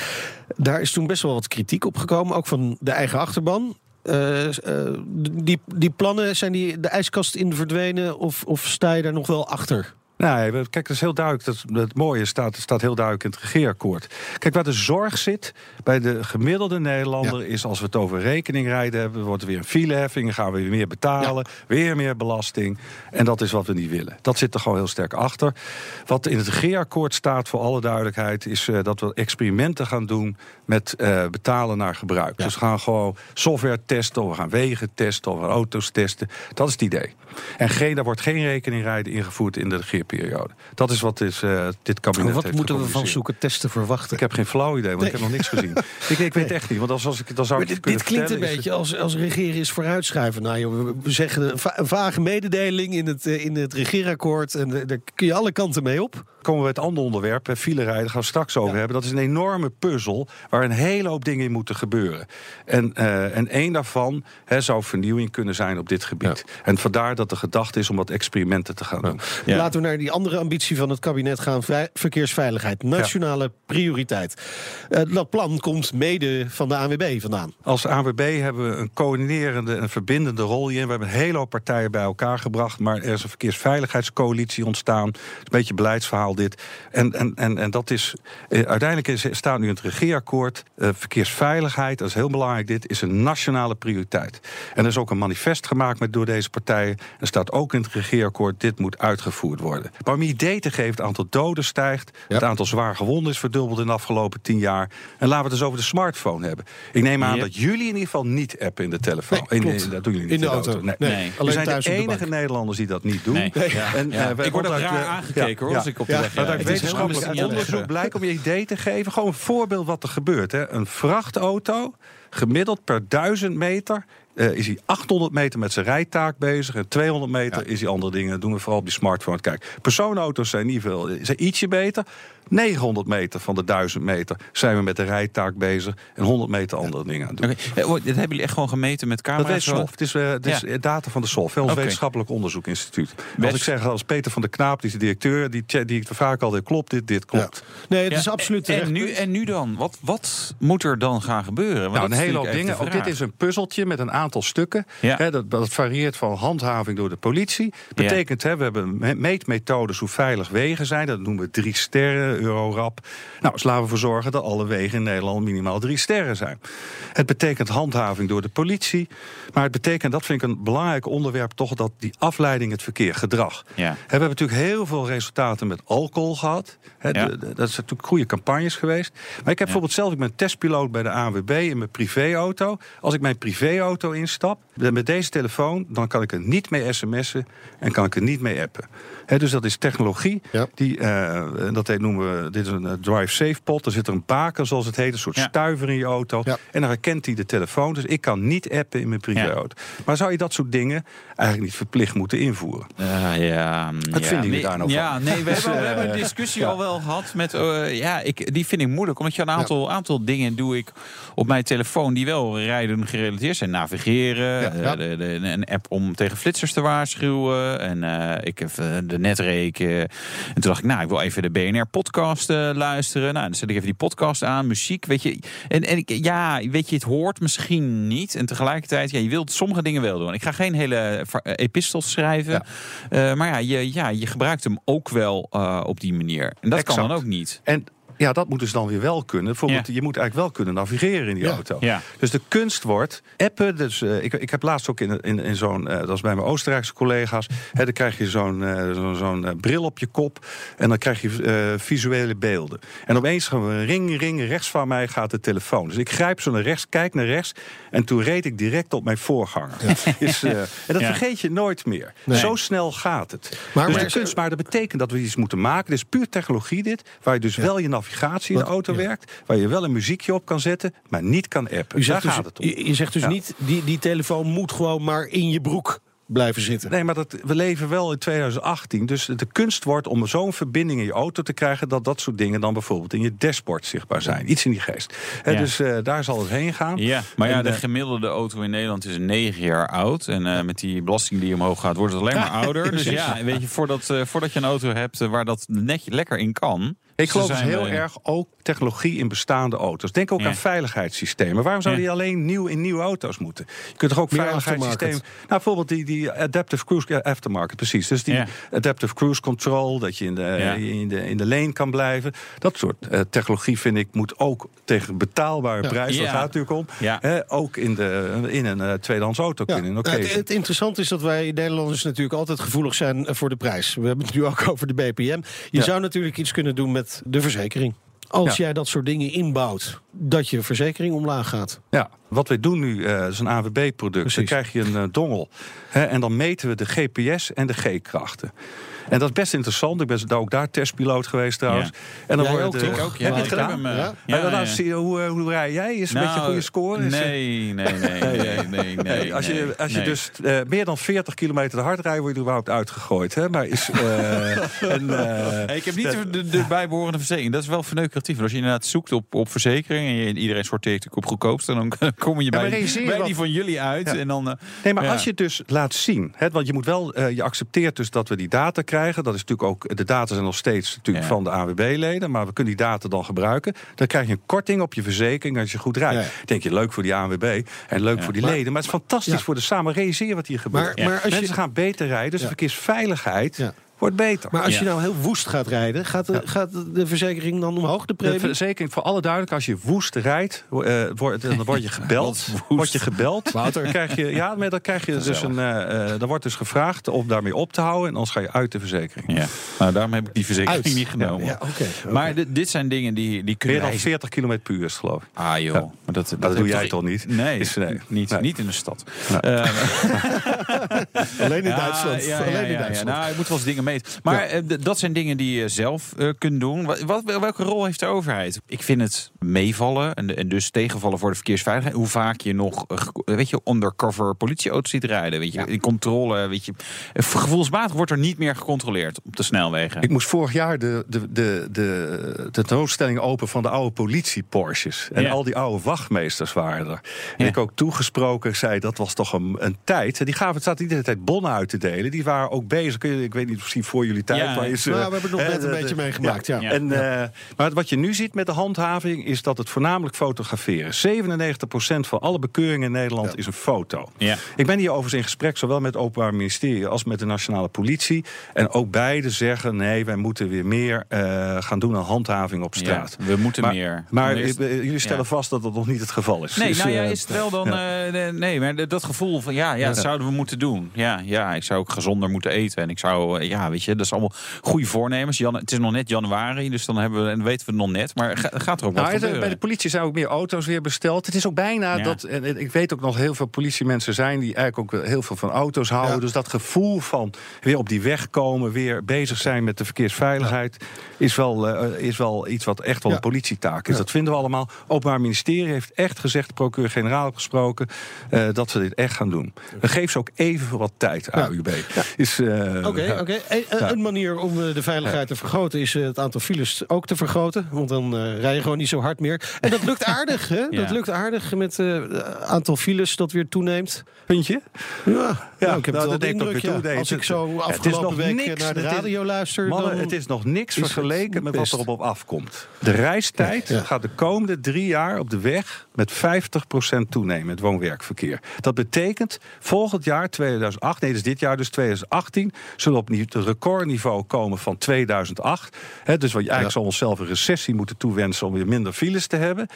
B: Daar is toen best wel wat kritiek op gekomen, ook van de eigen achterban. Eh, eh, die, die plannen, zijn die de ijskast in verdwenen of, of sta je daar nog wel achter?
D: Nee, we- kijk, dat is heel duidelijk. Dat, het mooie staat, staat heel duidelijk in het regeerakkoord. Kijk, waar de zorg zit bij de gemiddelde Nederlander... is als we het over rekeningrijden hebben... wordt er weer een fileheffing, gaan we weer meer betalen... weer meer belasting. En dat is wat we niet willen. Dat zit er gewoon heel sterk achter. Wat in het regeerakkoord staat, voor alle duidelijkheid... is eh, dat we experimenten gaan doen met eh, betalen naar gebruik. Dus we gaan gewoon software testen... of we gaan wegen testen, of we gaan auto's testen. Dat is het idee. En geen, daar wordt geen rekeningrijden ingevoerd in de regeerperiode. Dat is wat is, eh, dit kabinet
B: wat moeten we van zoeken testen verwachten?
D: Ik heb geen flauw idee, want ik heb nog niks gezien. <laughs> Ik, ik weet echt niet, want als, als ik dan zou
B: Maar
D: ik het
B: dit, dit klinkt een beetje als, als regeren is vooruitschuiven. Nou, joh, we- zeggen een, va- een vage mededeling in het, eh, in het regeerakkoord. En eh, daar kun je alle kanten mee op.
D: komen we het andere onderwerp, eh, filerijden, gaan we straks over hebben. Dat is een enorme puzzel waar een hele hoop dingen in moeten gebeuren. En, eh, en één daarvan hè, zou vernieuwing kunnen zijn op dit gebied. En vandaar dat de gedachte is om wat experimenten te gaan doen.
C: Ja.
B: Laten we naar die andere ambitie van het kabinet gaan. Verkeersveiligheid, nationale prioriteit. Eh, dat plan komt mede van de ANWB vandaan.
D: Als AWB hebben we een coördinerende en verbindende rol hierin. We hebben een hele hoop partijen bij elkaar gebracht. Maar er is een verkeersveiligheidscoalitie ontstaan. Een beetje een dit. En, en, en, en dat is. eh, uiteindelijk is, staat nu in het regeerakkoord. eh, verkeersveiligheid, dat is heel belangrijk. Dit is een nationale prioriteit. En er is ook een manifest gemaakt met, door deze partijen. Er staat ook in het regeerakkoord. Dit moet uitgevoerd worden. Maar om idee te geven, het aantal doden stijgt. Het aantal zwaar gewonden is verdubbeld in de afgelopen tien jaar. En laten we het dus over de smartphone hebben. Ik neem aan
C: Ja.
D: dat jullie in ieder geval niet appen in de telefoon.
B: Nee,
D: In- dat doen jullie niet
B: In de auto.
D: Nee.
B: Nee,
C: Nee.
B: alleen
D: we zijn de enige. Nederlanders die dat niet doen.
C: Nee. Ja.
D: En,
C: Ja.
D: eh,
C: ik word ook
D: uit,
C: raar aangekeken hoor,
D: ja,
C: als ik op de
B: ja.
D: maar
C: rijd.
D: uit wetenschappelijk onderzoek blijkt om je idee te geven. Gewoon een voorbeeld wat er gebeurt. Hè. Een vrachtauto, gemiddeld per duizend meter. Eh, is hij 800 meter met zijn rijtaak bezig. En 200 meter is hij andere dingen. Dat doen we vooral op die smartphone. Kijk, personenauto's zijn niet veel. Zijn ietsje beter. 900 meter van de 1000 meter zijn we met de rijtaak bezig. En 100 meter andere dingen aan het doen.
C: Oké, eh, oh, Dit hebben jullie echt gewoon gemeten met
D: Dat
C: camera's?
D: SOF. Het is, eh, het is
C: Ja.
D: eh, data van de SOF, ons
C: Oké.
D: wetenschappelijk onderzoekinstituut. Als ik zeg, als Peter van der Knaap, die is de directeur, die, die vaak al klopt dit, dit klopt.
B: Nee, het
C: Ja,
B: is absoluut
C: en,
B: terecht.
C: en nu, en nu dan? Wat, wat moet er dan gaan gebeuren? Want
D: Nou,
C: dat
D: een hele hoop dingen. Ook dit is een puzzeltje met een aantal aantal stukken.
C: Ja.
D: Hè, dat, dat varieert van handhaving door de politie. Betekent, hè, we hebben me- meetmethodes hoe veilig wegen zijn. Dat noemen we drie sterren, Eurorap. Nou, dus laten we ervoor zorgen dat alle wegen in Nederland minimaal drie sterren zijn. Het betekent handhaving door de politie. Maar het betekent, dat vind ik een belangrijk onderwerp, toch dat die afleiding het verkeer, gedrag.
C: Ja.
D: We hebben natuurlijk heel veel resultaten met alcohol gehad. Hè,
C: Ja.
D: de- de- dat zijn natuurlijk goede campagnes geweest. Maar ik heb bijvoorbeeld zelf, ik ben testpiloot bij de ANWB in mijn privéauto. Als ik mijn privéauto instap, met deze telefoon, dan kan ik er niet mee sms'en en kan ik er niet mee appen. Hè, dus dat is technologie.
B: Ja.
D: Die, eh, dat heet, noemen we, dit is een eh, drive safe pot. Er zit er een baken, zoals het heet, een soort
C: Ja.
D: stuiver in je auto.
B: Ja.
D: En dan herkent hij de telefoon. Dus ik kan niet appen in mijn privéauto. Maar zou je dat soort dingen eigenlijk niet verplicht moeten invoeren?
C: Eh, ja,
D: Wat
C: ja,
D: vinden jullie
C: nee,
D: daar nou
C: ja,
D: van?
C: Nee, we, <laughs> hebben, we hebben een discussie al wel gehad met. eh, ja, ik, die vind ik moeilijk. Omdat je een aantal, aantal dingen doe ik op mijn telefoon die wel rijden gerelateerd zijn. Navigeren,
D: Ja.
B: Ja.
C: de, de- een app om tegen flitsers te waarschuwen. En eh, ik heb eh, de netreken. En toen dacht ik, nou, ik wil even de BNR-podcast luisteren. Nou, dan zet ik even die podcast aan, muziek. Weet je, en, en ik, ja, weet je, het hoort misschien niet. En tegelijkertijd, ja, je wilt sommige dingen wel doen. Ik ga geen hele va- eh, epistels schrijven.
D: Ja.
C: Eh, maar ja je, ja, je gebruikt hem ook wel eh, op die manier. En dat kan dan ook niet.
D: En ja, dat moet dus dan weer wel kunnen. Bijvoorbeeld,
C: Ja.
D: je moet eigenlijk wel kunnen navigeren in die
B: Ja.
D: auto.
C: Ja.
D: Dus de kunst wordt appen. Dus, eh, ik, ik heb laatst ook in, in, in zo'n, eh, dat is bij mijn Oostenrijkse collega's. Hè, dan krijg je zo'n eh, zo'n zo'n, bril op je kop. En dan krijg je eh, visuele beelden. En opeens gaan we ring, ring. Rechts van mij gaat de telefoon. Dus ik grijp zo naar rechts, kijk naar rechts. En toen reed ik direct op mijn voorganger. <laughs> Is, eh, en dat
C: Ja.
D: vergeet je nooit meer.
B: Nee.
D: Zo snel gaat het.
B: Maar-
D: dus
B: maar-
D: de kunst, maar dat betekent dat we iets moeten maken. Dit is puur technologie dit. Waar je dus wel je navigatie in de auto
B: ja.
D: werkt. Waar je wel een muziekje op kan zetten. Maar niet kan appen.
B: U zegt
D: Daar
B: dus,
D: gaat het om.
B: je, je zegt dus
D: Ja.
B: niet, die, die telefoon moet gewoon maar in je broek blijven zitten.
D: Nee, maar dat, we leven wel in 2018. Dus de kunst wordt om zo'n verbinding in je auto te krijgen... dat dat soort dingen dan bijvoorbeeld in je dashboard zichtbaar zijn. Iets in die geest. Dus eh, daar zal het heen gaan.
C: Ja, maar ja,
D: En,
C: de
D: eh,
C: gemiddelde auto in Nederland is negen jaar oud. En eh, met die belasting die omhoog gaat, wordt het alleen maar <laughs> ouder. Dus ja, weet je, voordat, eh, voordat je een auto hebt waar dat netje lekker in kan.
D: Ik geloof dus heel
C: we-
D: erg ook technologie in bestaande auto's. Denk ook
C: Ja.
D: aan veiligheidssystemen. Waarom zou
C: Ja.
D: die alleen nieuw in nieuwe auto's moeten? Je kunt toch ook
B: Meer
D: veiligheidssystemen... Nou, bijvoorbeeld die, die adaptive cruise... ja, aftermarket, precies. Dus die adaptive cruise control... dat je in de,
C: Ja.
D: in de, in de lane kan blijven. Dat soort eh, technologie, vind ik, moet ook tegen betaalbare prijs... daar gaat het natuurlijk om... Hè, ook in, de, in een eh, tweedehands auto kunnen.
B: Nou, het, het interessante is dat wij Nederlanders natuurlijk altijd gevoelig zijn eh, voor de prijs. We hebben het nu ook <laughs> over de BPM. Je zou natuurlijk iets kunnen doen met de verzekering. Als
D: Ja.
B: jij dat soort dingen inbouwt, dat je verzekering omlaag gaat.
D: Ja, wat wij doen nu, eh is een AWB-product. Dan krijg je een eh, dongel. Hè, en dan meten we de GPS en de G-krachten. En dat is best interessant. Ik ben ook daar testpiloot geweest trouwens.
C: Ja.
D: En dan wordt
B: ook,
C: ja.
D: Heb je het gedaan?
C: hem, eh,
B: Ja?
D: Ja,
C: ja,
D: dan
C: ja.
D: zie je hoe, eh, hoe rij jij? Is het een beetje een goede score? Is, eh,
C: Nou, Nee, <laughs> nee, nee, nee, nee, nee.
D: als je,
C: nee,
D: als je
C: nee.
D: dus eh, meer dan 40 kilometer te hard rijdt, word je er überhaupt uitgegooid. Hè? Maar is. eh, <laughs> en, eh,
C: Hey, ik heb niet de, de, de bijbehorende verzekering. Dat is wel verneukeratief. Als je inderdaad zoekt op, op verzekering... en je, iedereen sorteert natuurlijk op goedkoopste... dan <laughs> kom je bij,
D: realiseer je
C: bij
D: wat-
C: die van jullie uit.
D: Ja.
C: En dan, eh,
D: Nee, maar
C: Ja.
D: als je het dus laat zien, hè, want je moet wel, eh, je accepteert dus dat we die data krijgen. Dat is natuurlijk ook, de data zijn nog steeds natuurlijk
C: Ja.
D: van de ANWB-leden, maar we kunnen die data dan gebruiken. Dan krijg je een korting op je verzekering als je goed rijdt.
B: Ja.
D: Denk je leuk voor die ANWB en leuk
C: Ja.
D: voor die
B: Maar-
D: leden, maar het is fantastisch
B: Ja.
D: voor de samen. Realiseer wat hier gebeurt.
B: Maar, maar, als
D: Mensen
B: je,
D: gaan beter rijden, dus de verkeersveiligheid
B: Ja.
D: Wordt beter.
B: maar als je nou heel woest gaat rijden, gaat de, gaat de verzekering dan omhoog, de
D: de
B: premie?
D: verzekering, voor alle duidelijk, als je woest rijdt, eh, wordt, dan word je <laughs> gebeld. Word je gebeld. Dan krijg je, ja, maar dan krijg je dus een. eh, eh, dan wordt dus gevraagd om daarmee op te houden. En anders ga je uit de verzekering.
C: ja. Nou, daarom heb ik die verzekering
B: Uit.
C: niet genomen.
B: Ja, oké. oké.
C: Maar dit, dit zijn dingen die, die kunnen
D: Meer dan
C: wij...
D: 40 km per uur geloof ik.
C: Ah joh,
D: Ja.
C: maar dat, dat,
D: doe jij toch niet?
C: Nee,
D: Is- nee.
C: Niet,
D: Nee.
C: niet in de stad.
D: Nee. <laughs>
B: Alleen in <laughs> Duitsland.
C: Ja, ja,
B: Alleen
C: ja,
B: in
C: ja.
B: Duitsland.
C: Nou, je moet wel eens dingen Maar eh, dat zijn dingen die je zelf eh, kunt doen. Wat, wat, welke rol heeft de overheid? Ik vind het meevallen en, en dus tegenvallen voor de verkeersveiligheid. Hoe vaak je nog, eh, weet je, undercover politieauto's ziet rijden. Weet je, in controle, weet je. Gevoelsmatig wordt er niet meer gecontroleerd op de snelwegen.
D: Ik moest vorig jaar de, de, de, de, de tentoonstelling open van de oude politie-Porsches. En
C: Ja.
D: al die oude wachtmeesters waren er. En ik ook toegesproken zei, dat was toch een, een tijd. Die gaven, het staat niet de tijd bonnen uit te delen. Die waren ook bezig, ik weet niet je voor jullie tijd.
C: Ja,
D: maar is,
B: Nou,
D: eh,
B: we hebben het nog
D: eh,
B: net een
D: de-
B: beetje
D: de-
B: meegemaakt, ja.
D: En, eh, maar wat je nu ziet met de handhaving is dat het voornamelijk fotograferen. 97% van alle bekeuringen in Nederland is een foto.
C: Ja.
D: Ik ben hier overigens in gesprek, zowel met het Openbaar Ministerie als met de Nationale Politie. En ook beide zeggen: nee, wij moeten weer meer eh, gaan doen aan handhaving op straat.
C: Ja, we moeten
D: maar,
C: meer.
D: Maar
C: Eerst-
D: eh, jullie stellen
C: ja.
D: vast dat dat nog niet het geval is.
C: Nee,
D: Dus,
C: nou ja,
D: eh,
C: is het wel dan...
D: ja.
C: eh, nee, maar dat gevoel van ja, ja, dat zouden we moeten doen. Ja, ja, ik zou ook gezonder moeten eten. En ik zou, eh, ja, weet je, dat is allemaal goede voornemens. Jan, het is nog net januari, dus dan hebben we, en weten we het nog net. Maar ga- gaat er ook wat
D: Nou, het-
C: gebeuren?
D: bij de politie zijn ook meer auto's weer besteld. Het is ook bijna
C: Ja.
D: dat. En ik weet ook nog heel veel politiemensen zijn die eigenlijk ook heel veel van auto's houden.
B: Ja.
D: Dus dat gevoel van weer op die weg komen, weer bezig zijn met de verkeersveiligheid, is, wel, eh, is wel iets wat echt wel een politietaak is. Dat vinden we allemaal. Openbaar Ministerie heeft echt gezegd, de procureur-generaal gesproken, eh, dat ze dit echt gaan doen. We geven ze ook even wat tijd. AUB. Is, eh,
B: Oké, oké. Een-
D: Ja.
B: een manier om eh, de veiligheid te vergroten is eh, het aantal files ook te vergroten. Want dan eh, rij je gewoon niet zo hard meer. En dat lukt aardig, hè? Dat lukt aardig met eh, het aantal files dat weer toeneemt.
D: Vind je?
B: Ja,
D: Ja,
B: nou, ik heb
D: nou, dat
B: de indruk,
D: toe.
B: ja. Als ik zo afgelopen week
D: niks.
B: naar de
D: is-
B: radio luister...
D: Mannen,
B: dan
D: het is nog niks
B: is
D: vergeleken met wat erop op afkomt. De reistijd
B: Ja.
D: gaat de komende drie jaar op de weg met 50% toenemen, het woon-werkverkeer. Dat betekent volgend jaar, 2008, nee, dus dit jaar, dus 2018, zullen we op het recordniveau komen van 2008. Hè, dus wat je eigenlijk zou onszelf een recessie moeten toewensen om weer minder files te hebben.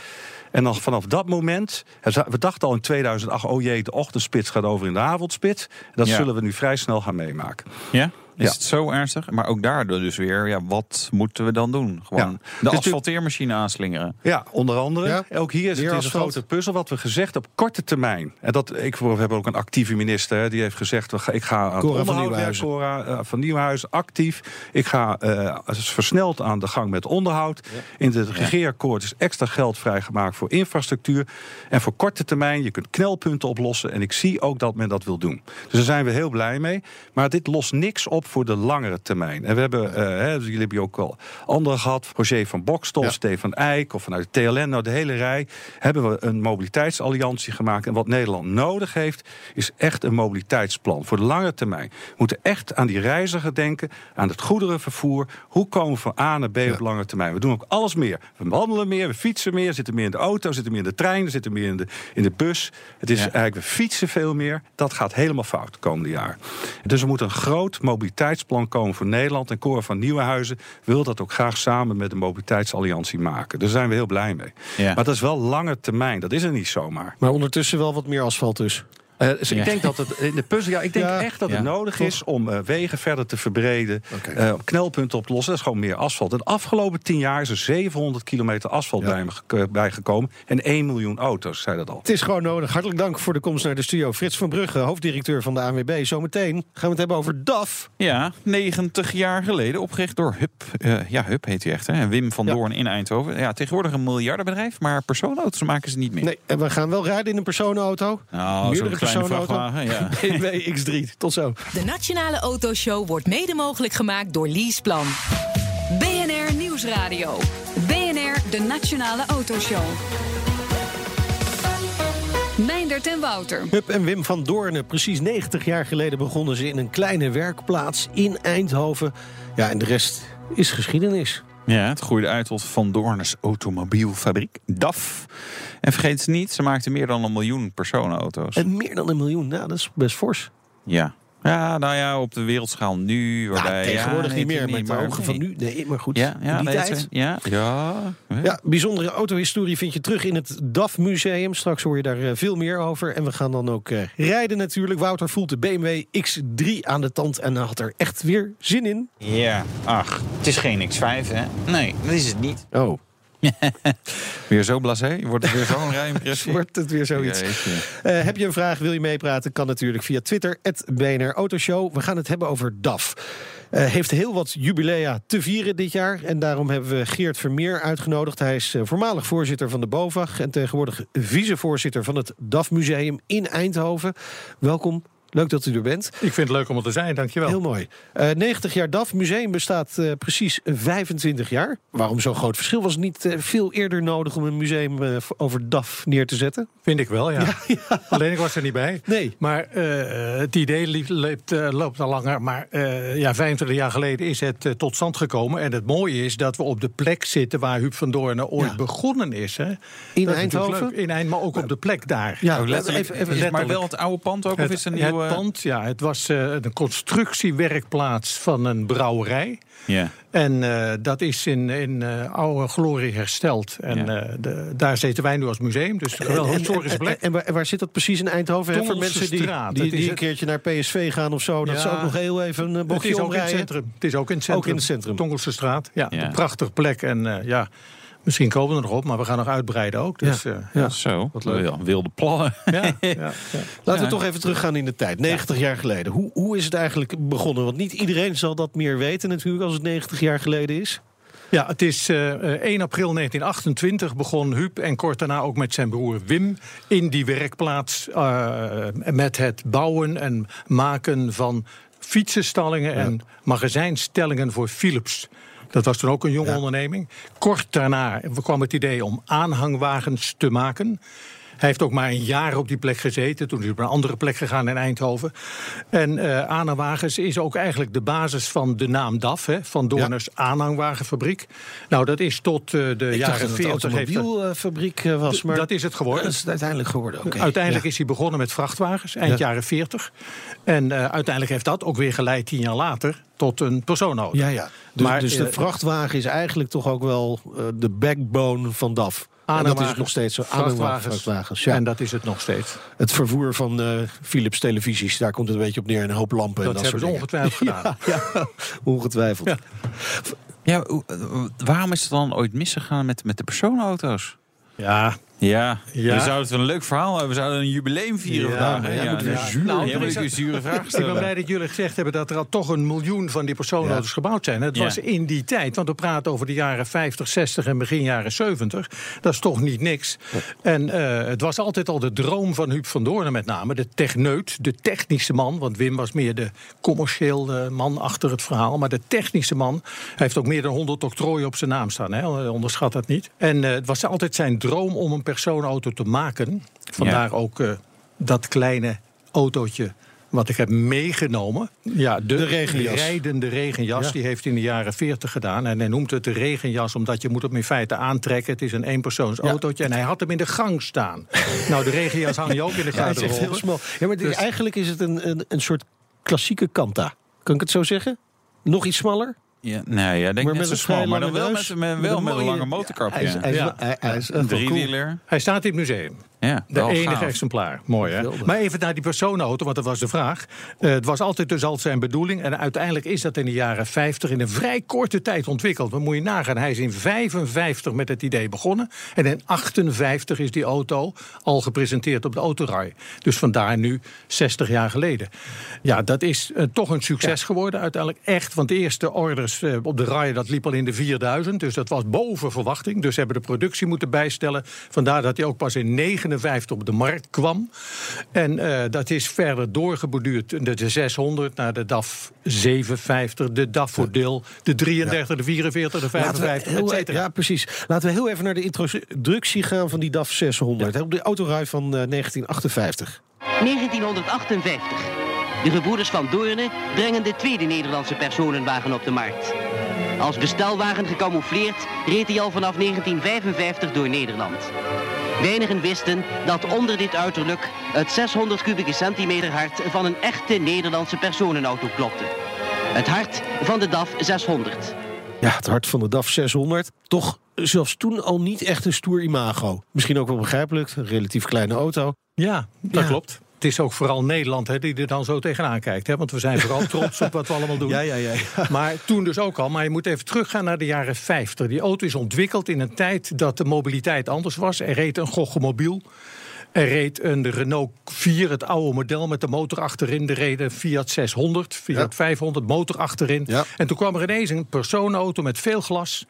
D: En dan vanaf dat moment, we dachten al in 2008, oh jee, de ochtendspits gaat over in de avondspits. Dat
C: Ja.
D: zullen we nu vrij snel gaan meemaken.
C: Ja? Is
D: Ja.
C: het zo ernstig? Maar ook daardoor dus weer, ja, wat moeten we dan doen? Gewoon
D: Ja.
C: de
D: Dus
C: asfalteermachine aanslingeren.
D: Ja, onder andere.
B: Ja.
D: Ook hier is het is een grote puzzel. Wat we gezegd op korte termijn. En dat, ik, we hebben ook een actieve minister. die heeft gezegd: ik ga aan het
B: Cora van
D: Cora, eh, van Nieuwhuizen actief. Ik ga eh, versneld aan de gang met onderhoud. In het regeerakkoord is extra geld vrijgemaakt voor infrastructuur. En voor korte termijn, je kunt knelpunten oplossen. En ik zie ook dat men dat wil doen. Dus daar zijn we heel blij mee. Maar dit lost niks op voor de langere termijn. En we hebben, eh, hè, dus jullie hebben ook al anderen gehad. Roger van Bokstel,
B: Ja.
D: Stefan Eijk of vanuit de TLN. Nou, de hele rij hebben we een mobiliteitsalliantie gemaakt. En wat Nederland nodig heeft, is echt een mobiliteitsplan voor de lange termijn. We moeten echt aan die reiziger denken, aan het goederenvervoer. Hoe komen we van A naar B op lange termijn? We doen ook alles meer. We wandelen meer, we fietsen meer, zitten meer in de auto, zitten meer in de trein, zitten meer in de, in de bus. Het is
C: Ja.
D: eigenlijk, we fietsen veel meer. Dat gaat helemaal fout de komende jaar. Dus er moet een groot mobiliteitsplan komen voor Nederland. En Cora van Nieuwenhuizen wil dat ook graag samen met de Mobiliteitsalliantie maken. Daar zijn we heel blij mee.
C: Ja.
D: Maar dat is wel lange termijn. Dat is er niet zomaar.
B: Maar ondertussen wel wat meer asfalt dus.
D: Eh, dus
C: Ja.
D: ik denk dat het in de puzzel. Ja, ik denk
B: Ja.
D: echt dat
C: Ja.
D: het nodig
B: Toch?
D: is om eh, wegen verder te verbreden. Eh, knelpunten op te lossen. Dat is gewoon meer asfalt. En de afgelopen tien jaar is er 700 kilometer asfalt bij bijgekomen. En 1 miljoen auto's, zei dat al.
B: Het is gewoon nodig. Hartelijk dank voor de komst naar de studio. Frits van Brugge, hoofddirecteur van de ANWB. Zometeen gaan we het hebben over DAF.
C: Ja, 90 jaar geleden opgericht door Hup. eh, ja, Hup heet hij echt, hè? En Wim van
B: Ja.
C: Doorn in Eindhoven. Ja, tegenwoordig een miljardenbedrijf, maar personenauto's maken ze niet meer.
B: Nee, en we gaan wel rijden in een personenauto.
C: Nou,
B: personenauto.
C: ja. <laughs>
B: BMW X3. Tot zo.
H: De Nationale Autoshow wordt mede mogelijk gemaakt door Leaseplan.
A: BNR Nieuwsradio. BNR, de Nationale Autoshow. Meindert en Wouter.
B: Hup en Wim van Doornen. Precies 90 jaar geleden begonnen ze in een kleine werkplaats in Eindhoven. Ja, en de rest is geschiedenis.
C: Ja, het groeide uit tot Van Doornes Automobielfabriek, DAF. En vergeet ze niet, ze maakten meer dan een miljoen personenauto's.
B: En meer dan een miljoen. Nou, dat is best fors.
C: Ja. Ja, nou ja, op de wereldschaal nu. Waarbij,
B: ja, tegenwoordig
C: ja,
B: niet meer. Met de
C: maar
B: ogen van nu. Nee, maar goed.
C: Ja, ja,
B: in die
C: nee,
B: tijd.
C: ja, ja.
B: Ja, bijzondere autohistorie vind je terug in het DAF Museum. Straks hoor je daar eh, veel meer over. En we gaan dan ook eh, rijden natuurlijk. Wouter voelt de BMW X3 aan de tand en had er echt weer zin in.
C: Ja, ach, het is geen X5, hè? Nee, dat is het niet.
B: Oh, <laughs>
C: Weer zo blasé? Wordt het weer zo'n <laughs> rijimpressie?
B: wordt het weer zoiets. Eh, heb je een vraag, wil je meepraten? Kan natuurlijk via Twitter, BNR Autoshow. We gaan het hebben over DAF. Eh, heeft heel wat jubilea te vieren dit jaar. En daarom hebben we Geert Vermeer uitgenodigd. Hij is eh, voormalig voorzitter van de BOVAG... en tegenwoordig vicevoorzitter van het DAF Museum in Eindhoven. Welkom Leuk dat u er bent.
I: Ik vind het leuk om er te zijn, dankjewel.
B: Heel mooi. Eh 90 jaar DAF. Museum bestaat eh, precies 25 jaar. Waarom zo'n groot verschil? Was het niet eh, veel eerder nodig om een museum eh, over DAF neer te zetten?
I: Vind ik wel, <laughs> ja. Alleen ik was er niet bij.
B: Nee.
I: Maar eh, het idee liep, loopt, eh, loopt al langer. Maar eh, ja, 25 jaar geleden is het eh, tot stand gekomen. En het mooie is dat we op de plek zitten waar Huub van Doornen ooit
B: Ja.
I: begonnen is. Hè.
B: In
I: Dat is natuurlijk
B: Eindhoven?
I: leuk. In Eind, maar ook op de plek daar.
B: Ja,
C: letterlijk,
B: even, even
C: maar wel het oude pand ook? Of is het een
I: het
C: nieuwe...
I: pand, ja, het was eh, een constructiewerkplaats van een brouwerij.
C: Ja.
I: En eh, dat is in, in eh, oude glorie hersteld. En
C: Ja.
I: eh, de, daar zitten wij nu als museum. Dus een historische
B: en,
I: plek.
B: en, waar, en waar zit dat precies in Eindhoven? hè? Voor mensen die, die,
I: is
B: een keertje naar PSV gaan of zo. Dat
I: Ja.
B: ze ook nog heel even een
I: Het
B: bochtje
I: is ook in het
B: omrijden.
I: centrum. Het is ook in het centrum.
B: Ook in het centrum.
I: Tongelse straat. Ja,
C: Ja.
I: een prachtige plek. En eh, ja, misschien komen we er nog op, maar we gaan nog uitbreiden ook. Dus,
B: Ja.
I: eh,
B: Ja.
C: Zo,
I: Wat leuk.
C: Wil- wilde plannen.
I: ja, ja, <laughs> ja.
B: Laten
C: Ja.
B: we toch even teruggaan in de tijd. 90 jaar geleden. Hoe, hoe is het eigenlijk begonnen? Want niet iedereen zal dat meer weten natuurlijk als het 90 jaar geleden is.
I: Ja, het is eh, eh, 1 april 1928 begon Huub en kort daarna ook met zijn broer Wim in die werkplaats eh, met het bouwen en maken van fietsenstallingen en magazijnstellingen voor Philips. Dat was toen ook een jonge onderneming. Kort daarna kwam het idee om aanhangwagens te maken. Hij heeft ook maar een jaar op die plek gezeten. Toen is hij op een andere plek gegaan in Eindhoven. En aanhangwagens is ook eigenlijk de basis van de naam DAF. Hè, van Doorners aanhangwagenfabriek. Nou, dat is tot eh, de
B: Ik
I: jaren
B: dat het
I: 40
B: een
I: heeft dat-
B: automobielfabriek eh, was. Maar
I: dat is het geworden.
B: dat is het uiteindelijk geworden.
I: Uiteindelijk
B: Ja.
I: is hij begonnen met vrachtwagens, eind
B: Ja.
I: jaren 40. En uiteindelijk heeft dat ook weer geleid, tien jaar later, tot een personenauto.
B: Ja, ja. Dus,
I: Maar,
B: dus de vrachtwagen is eigenlijk toch ook wel de backbone van DAF. En dat is nog steeds zo.
I: vrachtwagens.
B: Vrachtwagens, ja.
I: En dat is het nog steeds.
B: Het vervoer van eh, Philips televisies, daar komt het een beetje op neer. Een hoop lampen
I: Dat
B: en dat
I: hebben ze ongetwijfeld <laughs> gedaan.
B: Ja, ongetwijfeld.
I: Ja.
C: Ja, eh, waarom is het dan ooit misgegaan met, met de personenauto's?
I: Ja,
C: Ja,
I: Ja.
C: we zouden het een leuk verhaal hebben. We zouden een jubileum vieren
I: Ja,
C: vandaag.
I: ja,
C: ja, nou, ja, maar ik een zure vraag <laughs>
I: Ik ben blij dat jullie gezegd hebben dat er al toch een miljoen van die personenauto's gebouwd zijn. Het was in die tijd, want we praten over de jaren 50, 60 en begin jaren 70. Dat is toch niet niks. En eh, het was altijd al de droom van Huub van Doornen met name. De techneut, de technische man. Want Wim was meer de commercieel eh, man achter het verhaal. Maar de technische man hij heeft ook meer dan 100 octrooien op zijn naam staan. Hè? Onderschat dat niet. En eh, het was altijd zijn droom om een personenauto te maken. Vandaar ook eh, dat kleine autootje wat ik heb meegenomen. Ja, de,
B: De regenjas.
I: rijdende regenjas.
B: Ja.
I: Die heeft in de jaren 40 gedaan. En hij noemt het de regenjas omdat je moet hem in feite aantrekken. Het is een eenpersoons autootje. En hij had hem in de gang staan. nou, de regenjas hang je ook in de
B: Ja, is echt heel smal. Ja, maar
I: Dus-
B: eigenlijk is het een, een, een soort klassieke kanta. Kan ik het zo zeggen? Nog iets smaller?
C: Ja, nee, ja, denk
B: Maar met
C: zo
B: een
C: smal, maar dan wel met, met,
B: met
C: wel
B: een
C: met een lange motorkap.
B: Hij is,
C: ja.
B: hij is, hij, hij is
C: Een
B: wel cool.
C: driewieler.
I: Hij staat in het museum.
C: Ja,
I: De enige
C: gaaf.
I: exemplaar. Mooi, hè? Maar even naar die personenauto, want dat was de vraag. Eh, het was altijd dus al zijn bedoeling. En uiteindelijk is dat in de jaren 50 in een vrij korte tijd ontwikkeld. Dan moet je nagaan. Hij is in 55 met het idee begonnen. En in 58 is die auto al gepresenteerd op de autorij. Dus vandaar nu 60 jaar geleden. Ja, dat is eh, toch een succes geworden uiteindelijk. Echt, want de eerste orders eh, op de rij, dat liep al in de 4000. Dus dat was boven verwachting. Dus ze hebben de productie moeten bijstellen. Vandaar dat hij ook pas in 59 op de markt kwam. En eh, dat is verder doorgeborduurd. De, de 600 naar de DAF 750, de DAF voor deel, de 33, de 44, de
B: Laten we
I: 55,
B: heel,
I: et cetera.
B: ja, precies. Laten we heel even naar de introductie gaan van die DAF 600. hè, Op de autorij van eh, 1958.
J: 1958. De gebroeders van Doornen brengen de tweede Nederlandse personenwagen op de markt. Als bestelwagen gecamoufleerd reed hij al vanaf 1955 door Nederland. Weinigen wisten dat onder dit uiterlijk het 600 kubieke centimeter hart van een echte Nederlandse personenauto klopte. Het hart van de DAF 600.
B: Ja, het hart van de DAF 600. Toch zelfs toen al niet echt een stoer imago. Misschien ook wel begrijpelijk. Een relatief kleine auto.
I: Ja, dat
B: Ja.
I: klopt. Het is ook vooral Nederland hè, die er dan zo tegenaan kijkt. Hè? Want we zijn vooral <laughs> trots op wat we allemaal doen.
B: Ja, ja, ja.
I: Maar toen dus ook al. Maar je moet even teruggaan naar de jaren 50. Die auto is ontwikkeld in een tijd dat de mobiliteit anders was. Er reed een Goggomobiel. Er reed een Renault 4, het oude model met de motor achterin. Er reed een Fiat 600, Fiat 500, motor achterin.
B: Ja.
I: En toen kwam er ineens een personenauto met veel glas...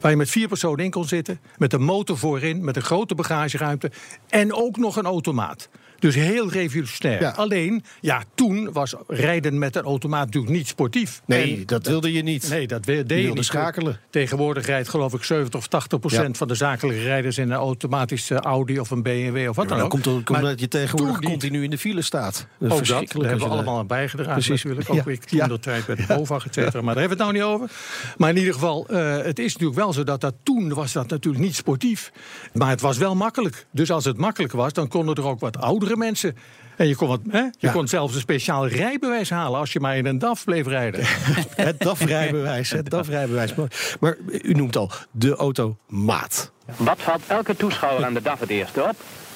I: waar je met vier personen in kon zitten. Met een motor voorin, met een grote bagageruimte. En ook nog een automaat. Dus heel revolutionair. Alleen, ja, toen was rijden met een automaat natuurlijk niet sportief.
B: Nee,
I: En
B: dat wilde je niet.
I: Nee, dat wil- deed je
B: wilde
I: niet.
B: schakelen.
I: Tegenwoordig rijdt geloof ik 70 of 80 procent
B: Ja.
I: van de zakelijke rijders in een automatische Audi of een BMW of wat dan
B: dan
I: ook.
B: komt, komt
I: Maar
B: omdat je tegenwoordig continu in de file staat. Dat
I: Ook dat, daar hebben we allemaal aan bijgedragen
B: Precies.
I: natuurlijk. Ook ik toen de tijd de BOVAG, et cetera. Maar daar hebben we het nou niet over. Maar in ieder geval, eh, het is natuurlijk wel zo dat dat toen was dat natuurlijk niet sportief. Maar het was wel makkelijk. Dus als het makkelijk was, dan konden er ook wat mensen... En je kon, wat, hè? je
B: Ja.
I: kon zelfs een speciaal rijbewijs halen als je maar in een DAF bleef rijden. <laughs>
B: Het DAF-rijbewijs, het DAF-rijbewijs. <laughs> Maar u noemt al de automaat.
K: Wat valt elke toeschouwer aan de DAF het eerste op?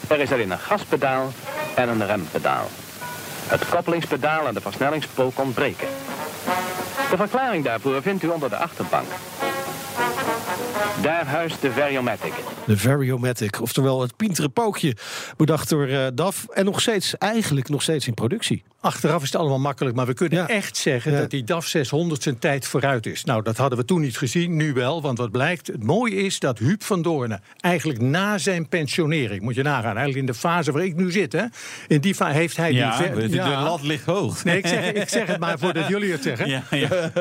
K: Er is erin een gaspedaal en een rempedaal. Het koppelingspedaal en de versnellingspook ontbreken. De verklaring daarvoor vindt u onder de achterbank. Daar huist de Variomatic.
B: De Variomatic, oftewel het pintere pookje. Bedacht door eh, DAF en nog steeds, eigenlijk nog steeds in productie.
I: Achteraf is het allemaal makkelijk, maar we kunnen
B: Ja.
I: echt zeggen
B: Ja.
I: dat die DAF 600 zijn tijd vooruit is. Nou, dat hadden we toen niet gezien, nu wel. Want wat blijkt, het mooie is dat Huub van Doornen eigenlijk na zijn pensionering, moet je nagaan, eigenlijk in de fase waar ik nu zit, hè, in die fase heeft hij
C: Ja,
I: die
C: de, de lat ligt hoog.
I: Nee, ik zeg, ik zeg het maar voordat <laughs> jullie het zeggen.
C: Ja, ja.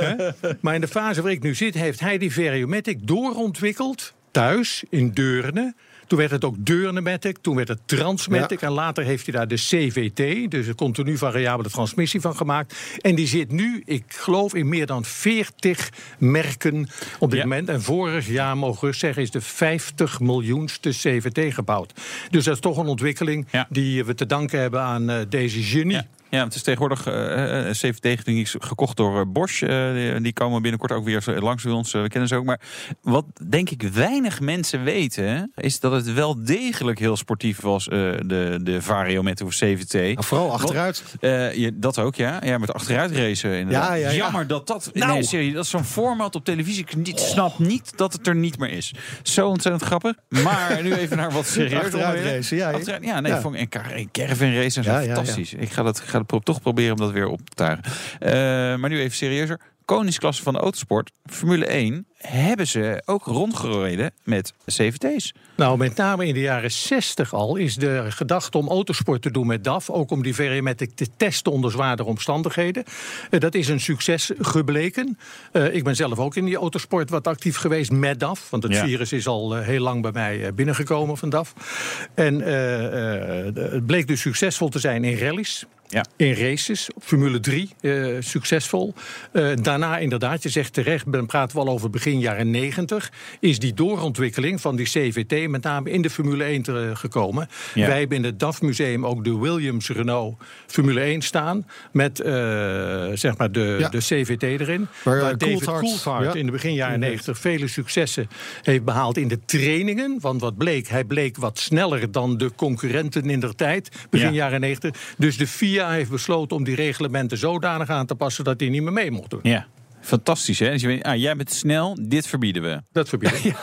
I: Maar in de fase waar ik nu zit, heeft hij die Variomatic doorontwikkeld. Thuis, in Deurne. Toen werd het ook Deurnematic, toen werd het Transmatic... en later heeft hij daar de CVT, dus de continu variabele transmissie van gemaakt. En die zit nu, ik geloof, in meer dan 40 merken op dit
C: Ja.
I: moment. En vorig jaar, mogen we zeggen, is de 50 miljoenste CVT gebouwd. Dus dat is toch een ontwikkeling
C: Ja.
I: die we te danken hebben aan eh, deze genie.
C: Ja. Het is tegenwoordig eh, eh, CVT die is gekocht door eh, Bosch. Eh, die, komen binnenkort ook weer langs bij ons. Eh, we kennen ze ook. Maar wat denk ik weinig mensen weten, is dat het wel degelijk heel sportief was. eh, de, de Vario met de CVT.
B: Nou, vooral achteruit.
C: Eh, je, dat ook, ja. Ja, met achteruit racen inderdaad.
B: Ja, ja, ja.
C: Jammer dat dat...
B: Nou.
C: Nee, serieus, dat is zo'n format op televisie. Ik niet, snap niet dat het er niet meer is. Zo ontzettend grappig. Maar nu even naar wat <laughs> serieus
B: Achteruit racen, ja, ja.
C: Achteruit, ja, nee,
B: Ja.
C: vond ik en car- en caravan race en zo.
B: Ja, ja, ja.
C: fantastisch. Ik ga, dat, ga pro- toch proberen om dat weer op te tuigen. Eh, maar nu even serieuzer. Koningsklasse van de autosport, Formule 1, hebben ze ook rondgereden met CVT's.
I: Nou, met name in de jaren 60 al is de gedachte om autosport te doen met DAF. Ook om die Varimatic te testen onder zwaardere omstandigheden. Eh, dat is een succes gebleken. Eh, ik ben zelf ook in die autosport wat actief geweest met DAF. Want het
C: Ja.
I: virus is al heel lang bij mij binnengekomen van DAF. En het bleek dus succesvol te zijn in rallies.
C: Ja.
I: In races, op Formule 3 eh, succesvol. Eh, daarna inderdaad, je zegt terecht, dan praten we al over begin jaren 90... is die doorontwikkeling van die CVT met name in de Formule 1 te- gekomen.
C: Ja.
I: Wij hebben in het DAF-museum ook de Williams-Renault Formule 1 staan... met eh, zeg maar de,
B: Ja.
I: de CVT erin.
B: Waar, eh,
I: David
B: Coulthard,
I: in de begin jaren 90 vele successen heeft behaald in de trainingen. Want wat bleek, hij bleek wat sneller dan de concurrenten in der tijd, begin
C: Ja.
I: jaren 90. Dus de FIA heeft besloten om die reglementen zodanig aan te passen dat hij niet meer mee mocht doen.
C: Ja. Fantastisch, hè? Dus je weet, ah, jij bent snel, dit verbieden we.
I: Dat verbieden. <laughs> ja.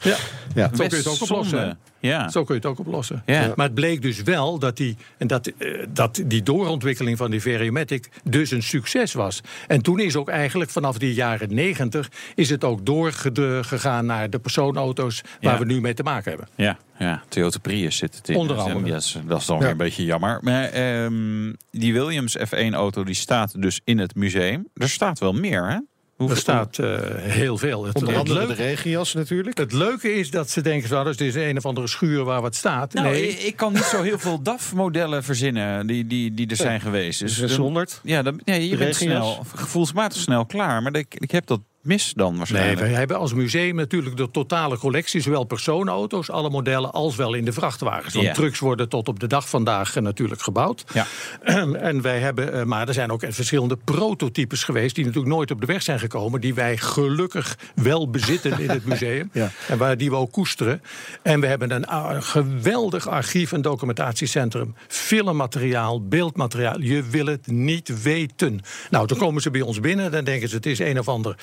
I: ja.
B: Ja.
I: Zo kun je het ook oplossen.
C: Ja.
I: Zo kun je het ook oplossen.
C: Ja.
I: Maar het bleek dus wel dat die, en dat, eh, dat die doorontwikkeling van die Variomatic dus een succes was. En toen is ook eigenlijk vanaf die jaren 90 is het ook doorgegaan naar de persoonauto's waar
C: Ja.
I: we nu mee te maken hebben.
C: Ja, ja, Toyota Prius zit het in.
I: Onder andere.
C: Ja, dat is- dat is dan weer een beetje jammer. Maar ehm, die Williams F1-auto die staat dus in het museum. Er staat wel meer, hè? Hoeveel-
I: Er staat eh, heel veel. Het,
B: Onder
I: het
B: andere
I: leuke-
B: de regenjas natuurlijk.
I: Het leuke is dat ze denken, zo, dat is een of andere schuur waar wat staat.
C: Nou,
I: nee,
C: ik, ik kan niet zo heel veel DAF-modellen verzinnen die, die, die er zijn geweest. Dus,
B: 600.
C: Ja, dan, ja je
B: De
C: bent
B: regenjas.
C: snel, gevoelsmatig snel klaar. Maar ik, ik heb dat mis dan
I: Nee,
C: waarschijnlijk.
I: wij hebben als museum natuurlijk de totale collectie, zowel personenauto's, alle modellen, als wel in de vrachtwagens. Want trucks worden tot op de dag vandaag eh, natuurlijk gebouwd.
C: Ja. <clears throat>
I: en wij hebben, eh, maar er zijn ook verschillende prototypes geweest die natuurlijk nooit op de weg zijn gekomen, die wij gelukkig wel bezitten in het <laughs> museum.
B: Ja.
I: En waar die we ook koesteren. En we hebben een geweldig archief en documentatiecentrum. Filmmateriaal, beeldmateriaal. Je wil het niet weten. Nou, dan komen ze bij ons binnen. Dan denken ze het is een of ander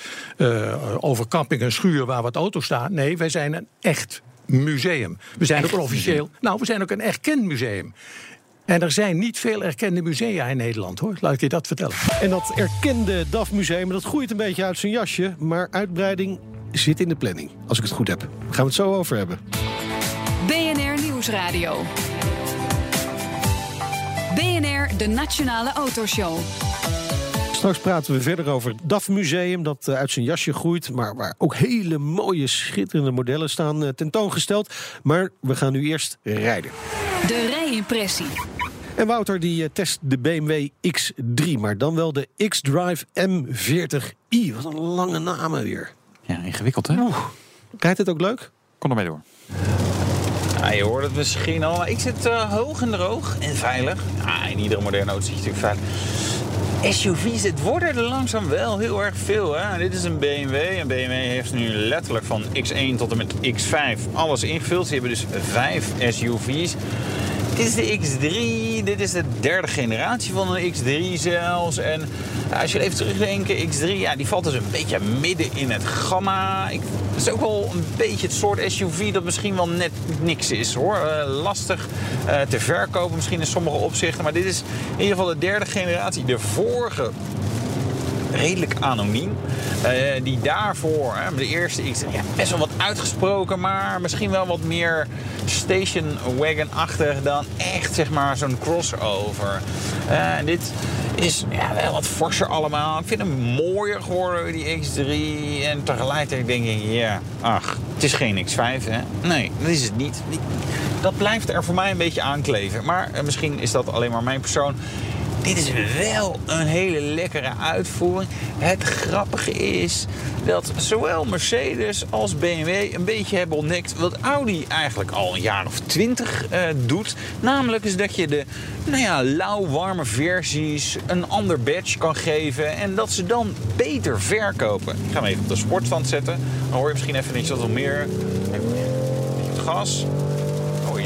I: overkapping, een schuur waar wat auto's staan. Nee, wij zijn een echt museum. We zijn ook een officieel. Nou, we zijn ook een erkend museum. En er zijn niet veel erkende musea in Nederland, hoor. Laat ik je dat vertellen.
B: En dat erkende DAF-museum, dat groeit een beetje uit zijn jasje. Maar uitbreiding zit in de planning, als ik het goed heb. Daar gaan we het zo over hebben.
A: BNR Nieuwsradio. de Nationale Autoshow.
B: Straks praten we verder over het DAF Museum, dat eh, uit zijn jasje groeit, maar waar ook hele mooie, schitterende modellen staan eh, tentoongesteld. Maar we gaan nu eerst rijden.
A: De rijimpressie.
B: En Wouter die eh, test de BMW X3, maar dan wel de X-Drive M40i. Wat een lange naam weer.
C: Ja, ingewikkeld hè?
B: Rijdt het ook leuk?
C: Kom ermee door. Ja, je hoort het misschien al. maar Ik zit eh, hoog en droog en veilig. Ja, in iedere moderne auto zit je natuurlijk veilig. SUV's, het worden er langzaam wel heel erg veel. Hè? Dit is een BMW. En BMW heeft nu letterlijk van X1 tot en met X5 alles ingevuld. Ze hebben dus vijf SUV's. Dit is de X3, dit is de derde generatie van een X3 zelfs. En als je even terugdenkt, X3, ja, die valt dus een beetje midden in het gamma. Ik, het is ook wel een beetje het soort SUV dat misschien wel net niks is hoor. Eh, lastig eh, te verkopen misschien in sommige opzichten. Maar dit is in ieder geval de derde generatie. De vorige redelijk anoniem. Eh, die daarvoor, hè, de eerste X, ja, best wel wat uitgesproken, maar misschien wel wat meer station wagon-achtig dan echt zeg maar zo'n crossover. Eh, dit is ja, wel wat forser allemaal. Ik vind hem mooier geworden, die X3. En tegelijkertijd denk ik, ja, ach, het is geen X5, hè? Nee, dat is het niet. Dat blijft er voor mij een beetje aankleven. Maar eh, misschien is dat alleen maar mijn persoon. Dit is wel een hele lekkere uitvoering. Het grappige is dat zowel Mercedes als BMW een beetje hebben ontdekt wat Audi eigenlijk al een jaar of twintig uh, doet. Namelijk is dat je de nou ja, lauw-warme versies een ander badge kan geven en dat ze dan beter verkopen. Ik ga hem even op de sportstand zetten. Dan hoor je misschien even iets wat meer. Gas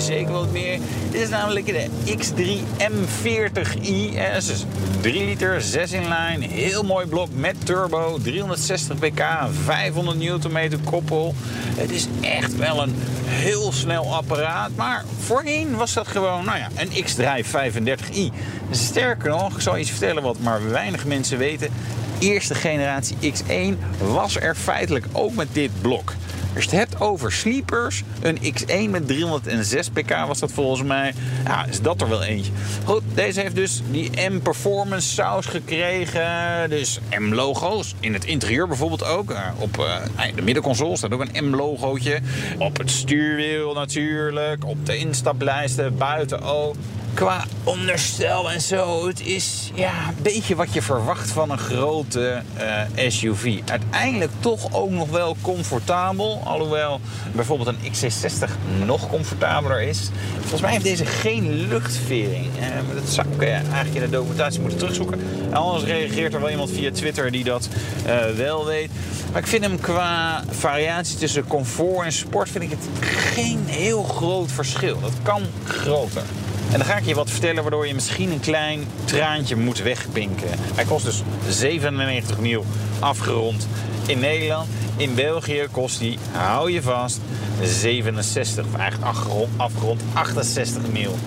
C: zeker wat meer. Dit is namelijk de X3 M40i. Dat is 3 liter, 6 in lijn. Heel mooi blok met turbo. 360 pk, 500 Nm koppel. Het is echt wel een heel snel apparaat. Maar voorheen was dat gewoon nou ja, een X-Drive 35i. Sterker nog, ik zal iets vertellen wat maar weinig mensen weten. Eerste generatie X1 was er feitelijk ook met dit blok. Als je het hebt over sleepers, een X1 met 306 pk was dat volgens mij. Ja, is dat er wel eentje. Goed, deze heeft dus die M-Performance saus gekregen. Dus M-logo's. In het interieur bijvoorbeeld ook. Uh, op uh, de middenconsole staat ook een M-logootje. Op het stuurwiel natuurlijk. Op de instaplijsten, buiten ook qua onderstel en zo. Het is ja, een beetje wat je verwacht van een grote uh, SUV. Uiteindelijk toch ook nog wel comfortabel. Alhoewel bijvoorbeeld een XC60 nog comfortabeler is. Volgens mij heeft deze geen luchtvering. Uh, dat zou ik uh, eigenlijk in de documentatie moeten terugzoeken. En anders reageert er wel iemand via Twitter die dat wel weet. Maar ik vind hem qua variatie tussen comfort en sport... vind ik het geen heel groot verschil. Dat kan groter. En dan ga ik je wat vertellen waardoor je misschien een klein traantje moet wegpinken. Hij kost dus 97 mil afgerond in Nederland. In België kost hij, hou je vast, 67, of eigenlijk afgerond, afgerond 68 mil.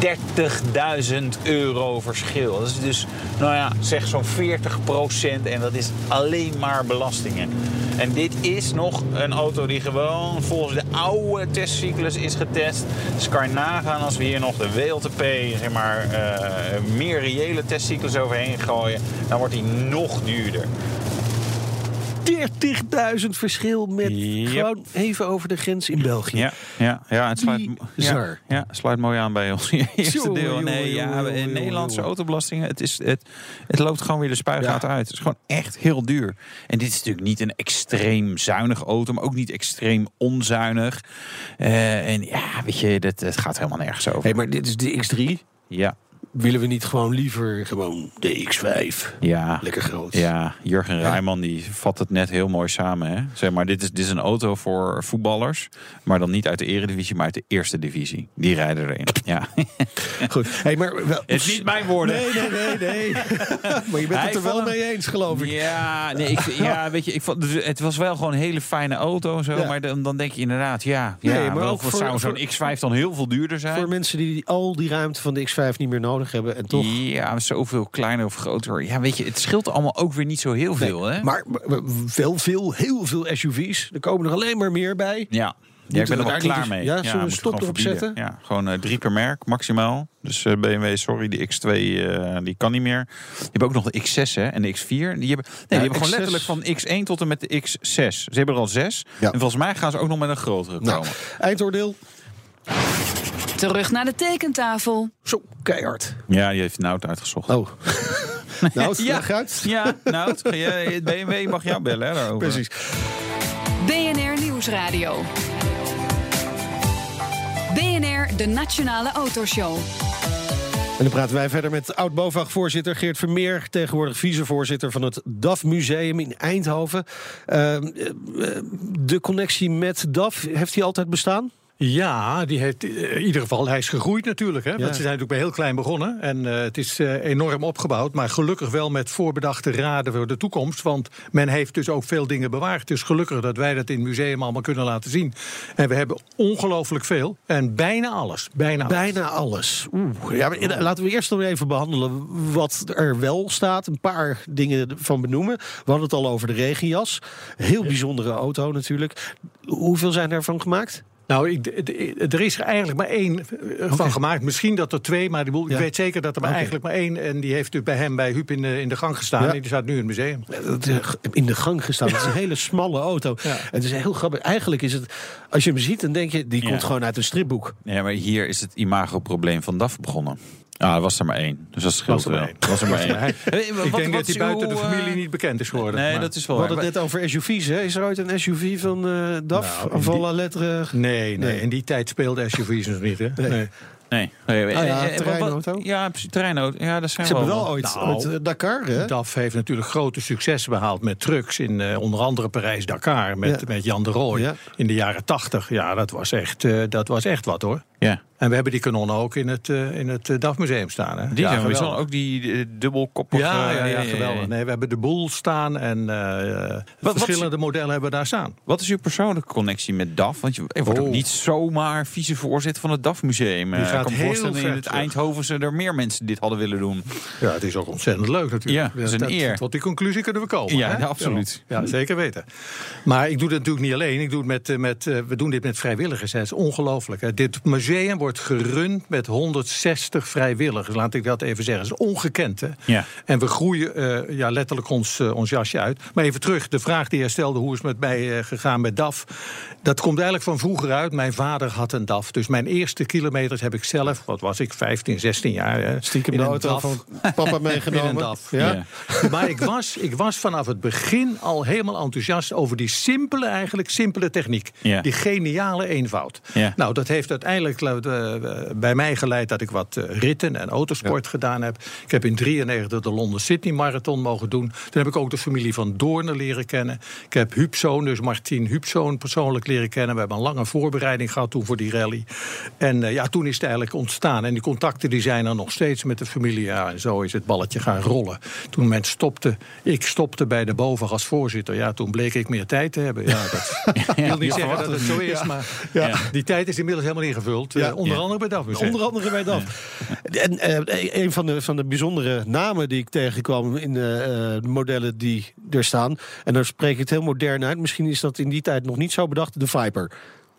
C: 30.000 euro verschil. Dat is dus, nou ja, zeg zo'n 40% En dat is alleen maar belastingen. En dit is nog een auto die gewoon volgens de oude testcyclus is getest. Dus kan je nagaan als we hier nog de WLTP, zeg maar, uh, meer reële testcyclus overheen gooien. Dan wordt hij nog duurder.
B: 40.000 verschil met yep. gewoon even over de grens in België.
C: Ja, ja, ja het sluit, ja, ja, sluit mooi aan bij ons <laughs> eerste deel. Nee, ja,
B: joh,
C: Nederlandse autobelastingen, het, is, het, het loopt gewoon weer de spuigaten uit. Het is gewoon echt heel duur. En dit is natuurlijk niet een extreem zuinige auto, maar ook niet extreem onzuinig. Eh, en ja, weet je, dat, het gaat helemaal nergens over.
B: Hey, maar dit is de X3.
C: Ja.
B: Willen we niet gewoon liever gewoon de X5?
C: Ja.
B: Lekker groot.
C: Ja, Jurgen Rijman die vat het net heel mooi samen. Hè? Zeg maar, dit is, dit is een auto voor voetballers. Maar dan niet uit de eredivisie, maar uit de eerste divisie. Die rijden erin. Ja. <laughs>
B: Goed. Hey, maar wel,
C: Het is niet mijn woorden.
B: Nee, nee, nee, nee. <laughs> maar je bent
C: Hij
B: het er wel
C: hem-
B: mee eens, geloof ik.
C: Ja, nee, ik, ja <laughs> weet je, ik vond, dus het was wel gewoon een hele fijne auto. Zo,
B: Ja.
C: Maar dan, dan denk je inderdaad, ja, ja
B: Nee, maar ook
C: wat
B: voor-
C: zou zo'n
B: voor-
C: X5 dan heel veel duurder zijn?
B: Voor mensen die al die ruimte van de X5 niet meer nodig hebben. En toch.
C: Ja, zoveel kleiner of groter. Ja, weet je, het scheelt allemaal ook weer niet zo heel veel, hè?
B: Maar veel, veel, heel veel SUV's. Er komen er alleen maar meer bij.
C: Ja. Ja, ik ben er
B: we
C: wel klaar mee.
B: Ja, zullen we stop
C: gewoon
B: erop zetten?
C: Ja, gewoon eh, drie per merk, maximaal. Dus eh, BMW, sorry, die X2 eh, die kan niet meer. Je hebt ook nog de X6 hè, en de X4. Die hebben, nee, die hebben gewoon
B: X6
C: letterlijk van X1 tot en met de X6. Ze hebben er al zes.
G: Ja.
C: En volgens mij gaan ze ook nog met een grotere
B: Nou,
C: komen.
B: eindoordeel.
A: Terug naar de tekentafel.
B: Zo, keihard.
C: Ja, die heeft Nout uitgezocht.
B: Oh. <laughs> nou,
C: Ja.
B: leg uit.
C: Ja, Nout, het BMW mag jou bellen hè, daarover.
B: Precies.
A: BNR Nieuwsradio. BNR, de Nationale Autoshow.
B: En dan praten wij verder met oud-BOVAG-voorzitter Geert Vermeer... tegenwoordig vicevoorzitter van het DAF Museum in Eindhoven. Ehm, eh, eh, de connectie met DAF, heeft die altijd bestaan?
I: Ja, die heeft eh, in ieder geval, hij is gegroeid natuurlijk. Hè? Want ze zijn natuurlijk bij heel klein begonnen. En eh, het is eh, enorm opgebouwd. Maar gelukkig wel met voorbedachte raden voor de toekomst. Want men heeft dus ook veel dingen bewaard. Dus gelukkig dat wij dat in het museum allemaal kunnen laten zien. En we hebben ongelooflijk veel. En bijna alles. Bijna alles.
B: Bijna alles. Oeh. Ja, maar laten we eerst nog even behandelen wat er wel staat. Een paar dingen van benoemen. We hadden het al over de regenjas. Heel bijzondere auto natuurlijk. Hoeveel zijn ervan gemaakt?
I: Nou, er is er eigenlijk maar één eh, van gemaakt. Misschien dat er twee, maar ik weet zeker dat er maar eigenlijk maar één. En die heeft dus bij hem, bij Huub, in de, in de gang gestaan.
B: Ja.
I: En die staat nu in het museum.
B: Dat, eh, in de gang gestaan. Het is een hele smalle auto.
I: Ja.
B: Het is heel grappig. Eigenlijk is het, als je hem ziet, dan denk je, die
C: Ja.
B: komt gewoon uit een stripboek.
C: Ja, maar hier is het imagoprobleem van DAF begonnen. Ah, er was er maar één. Dus dat scheelt
I: Was er
C: wel. Was er maar <laughs> één. Eh,
I: ik denk
C: wat
I: dat hij buiten de familie
C: eh,
I: niet bekend is geworden.
C: Nee,
I: maar-
C: dat is
B: We
C: wel waar.
B: hadden het net over SUV's. Hè? Is er ooit een SUV van eh DAF?
I: Nou, die-
B: alle letteren?
I: Nee, nee,
B: Nee.
I: in die tijd speelde SUV's nog niet. Hè?
B: Nee.
I: Nee.
C: Nee. nee
B: Ah ja,
C: eh, eh,
B: terreinauto?
C: wat- Ja, terreinauto. Ja, dat zijn
B: Ze hebben
C: wel...
B: wel ooit,
I: Nou,
B: ooit eh, Dakar, hè?
I: DAF heeft natuurlijk grote successen behaald met trucks in eh, onder andere Parijs-Dakar met,
B: Ja.
I: met Jan de Rooij
B: Ja.
I: in de jaren 80. Ja, dat was echt, eh, dat was echt wat hoor.
C: Ja.
I: En we hebben die kanonnen ook in het, eh, in het eh, DAF-museum staan. Hè?
C: Die
I: ja,
C: zijn ook die dubbelkoppige...
I: Ja, ja, ja, geweldig. Nee, we hebben de boel staan en
C: wat-
I: verschillende modellen hebben we daar staan.
C: Wat is uw persoonlijke connectie met DAF? Want je je wordt ook
I: Oh.
C: niet zomaar vicevoorzitter van het DAF-museum. Ik
I: gaat
C: kan me
I: heel
C: voorstellen in het. Eindhovense er meer mensen dit hadden willen doen.
I: Ja, het is ook ontzettend leuk natuurlijk.
C: Ja, dat is een eer.
I: Tot die conclusie kunnen we komen.
C: Ja,
I: hè? <laughs>
C: ja, absoluut.
I: Ja, zeker weten. Maar ik doe het natuurlijk niet alleen. Ik doe het met, met, we doen dit met vrijwilligers. hè. Het is ongelooflijk. Dit museum wordt gerund met 160 vrijwilligers. Laat ik dat even zeggen. Dat is ongekend. Hè?
C: Ja.
I: En we groeien eh, ja, letterlijk ons, eh, ons jasje uit. Maar even terug, de vraag die jij stelde, hoe is het met mij eh, gegaan met DAF? Dat komt eigenlijk van vroeger uit. Mijn vader had een DAF. Dus mijn eerste kilometers heb ik zelf, wat was ik, 15, 16 jaar. Hè,
B: Stiekem
I: in
B: de auto van papa meegenomen. <laughs>
I: In een DAF.
B: Ja?
I: Maar ik was, ik was vanaf het begin al helemaal enthousiast over die simpele, eigenlijk simpele techniek.
C: Ja.
I: Die geniale eenvoud.
C: Ja.
I: Nou, dat heeft uiteindelijk eh, bij mij geleid dat ik wat eh, ritten en autosport gedaan heb. Ik heb in 93 de Londen Sydney Marathon mogen doen. Toen heb ik ook de familie van Doornen leren kennen. Ik heb Hupzoon, dus Martien Hupzoon, persoonlijk leren kennen. We hebben een lange voorbereiding gehad toen voor die rally. En eh, ja, toen is het eigenlijk ontstaan. En die contacten die zijn er nog steeds met de familie. Ja, en zo is het balletje gaan rollen. Toen men stopte, ik stopte bij de boven als voorzitter. Ja, toen bleek ik meer tijd te hebben. Ja, dat <laughs> wil niet zeggen dat het zo is, maar
B: Ja.
I: die tijd is inmiddels helemaal ingevuld.
B: Ja.
I: Eh, onder
C: Ja.
I: andere bij museum.
B: Onder andere bij DAF. En eh, een van de, van de bijzondere namen die ik tegenkwam in de eh, modellen die er staan. En dan spreek ik het heel modern uit. Misschien is dat in die tijd nog niet zo bedacht. De Viper.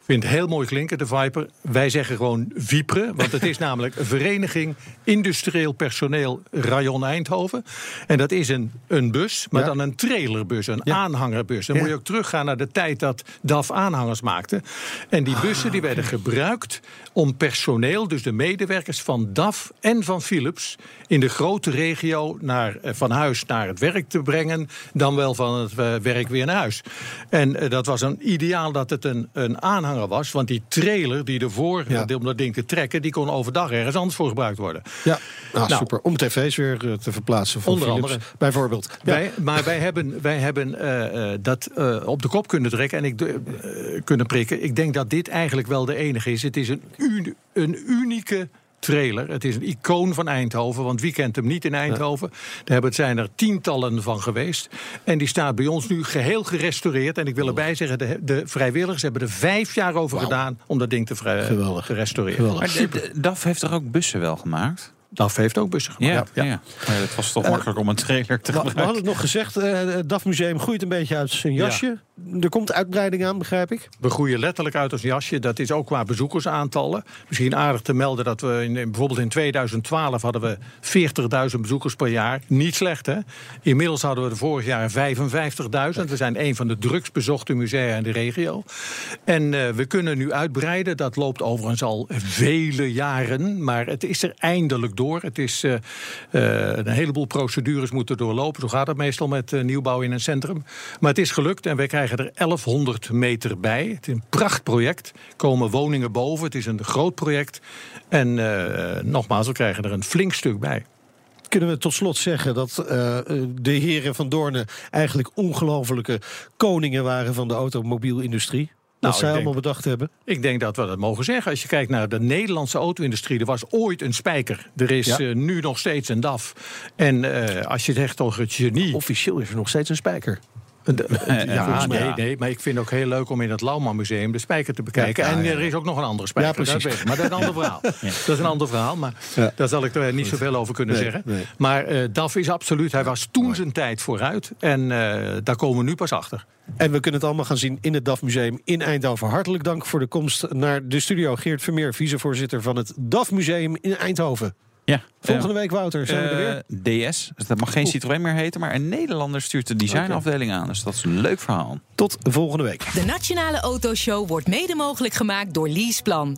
I: Vind het heel mooi klinken, de Viper. Wij zeggen gewoon Vipre, want het is <laughs> namelijk een vereniging industrieel personeel Rayon Eindhoven. En dat is een, een bus, maar
B: Ja.
I: dan een trailerbus, een
B: Ja.
I: aanhangerbus. Dan
B: Ja.
I: moet je ook teruggaan naar de tijd dat DAF aanhangers maakte. En die bussen die werden gebruikt om personeel, dus de medewerkers van DAF en van Philips, in de grote regio naar, eh, van huis naar het werk te brengen, dan wel van het eh, werk weer naar huis. En eh, dat was een ideaal dat het een, een aanhanger was, want die trailer die ervoor,
B: Ja.
I: om dat ding te trekken, die kon overdag ergens anders voor gebruikt worden.
B: Ja, nou,
I: Nou.
B: super. Om tv's weer eh, te verplaatsen van
I: Onder
B: Philips,
I: andere.
B: bijvoorbeeld. Ja.
I: Wij, maar wij hebben, wij hebben eh, eh, dat op de kop kunnen trekken en ik, kunnen prikken. Ik denk dat dit eigenlijk wel de enige is. Het is een, een unieke trailer. Het is een icoon van Eindhoven, want wie kent hem niet in Eindhoven? Daar hebben, zijn er tientallen van geweest. En die staat bij ons nu geheel gerestaureerd. En ik wil erbij zeggen, de, de vrijwilligers hebben er vijf jaar over gedaan... om dat ding te, vrij-
B: Geweldig.
I: te restaureren.
B: Geweldig.
C: Maar de- de- DAF heeft toch ook bussen wel gemaakt?
I: DAF heeft ook bussen gemaakt.
C: Ja, ja. ja. het was toch
B: Eh,
C: makkelijk om een trailer te
B: We, we
C: gebruiken.
B: hadden het nog gezegd, eh, het DAF Museum groeit een beetje uit zijn jasje. Er komt uitbreiding aan, begrijp ik.
I: We groeien letterlijk uit ons jasje. Dat is ook qua bezoekersaantallen. Misschien aardig te melden dat we in, bijvoorbeeld in 2012 hadden we 40.000 bezoekers per jaar. Niet slecht, hè? Inmiddels hadden we er vorig jaar 55.000. We zijn een van de drukst bezochte musea in de regio. En eh, we kunnen nu uitbreiden. Dat loopt overigens al vele jaren. Maar het is er eindelijk door. Het is eh, eh, een heleboel procedures moeten doorlopen. Zo gaat het meestal met eh, nieuwbouw in een centrum. Maar het is gelukt en wij krijgen er 1100 meter bij. Het is een prachtproject. Er komen woningen boven. Het is een groot project. En nogmaals, we krijgen er een flink stuk bij.
B: Kunnen we tot slot zeggen dat de heren van Doornen eigenlijk ongelofelijke koningen waren van de automobielindustrie?
I: Nou,
B: zij
I: ik denk-
B: allemaal bedacht hebben.
I: Ik denk dat we dat mogen zeggen. Als je kijkt naar de Nederlandse auto-industrie, er was ooit een spijker. Er is
B: Ja.
I: eh, nu nog steeds een DAF. En eh, als je zegt over het genie.
B: Officieel is er nog steeds een spijker. <laughs>
I: ja, nee, nee, maar ik vind het ook heel leuk om in het Lauwman Museum de spijker te bekijken.
B: Ja, ja,
I: en er is ook nog een andere spijker.
B: Ja, precies.
I: dat. Maar dat is een ander <laughs> verhaal. Dat is een ander verhaal, maar daar zal ik er niet zoveel over kunnen
B: Nee,
I: zeggen.
B: nee.
I: Maar eh, DAF is absoluut, hij was toen zijn tijd vooruit. En eh, daar komen we nu pas achter.
B: En we kunnen het allemaal gaan zien in het DAF Museum in Eindhoven. Hartelijk dank voor de komst naar de studio. Geert Vermeer, vicevoorzitter van het DAF Museum in Eindhoven.
C: Ja.
B: Volgende week, Wouter, zijn we er weer.
C: Eh, DS, dus dat mag geen Citroën meer heten, maar een Nederlander stuurt de designafdeling aan. Dus dat is een leuk verhaal.
B: Tot volgende week.
H: De Nationale Autoshow wordt mede mogelijk gemaakt door Leaseplan.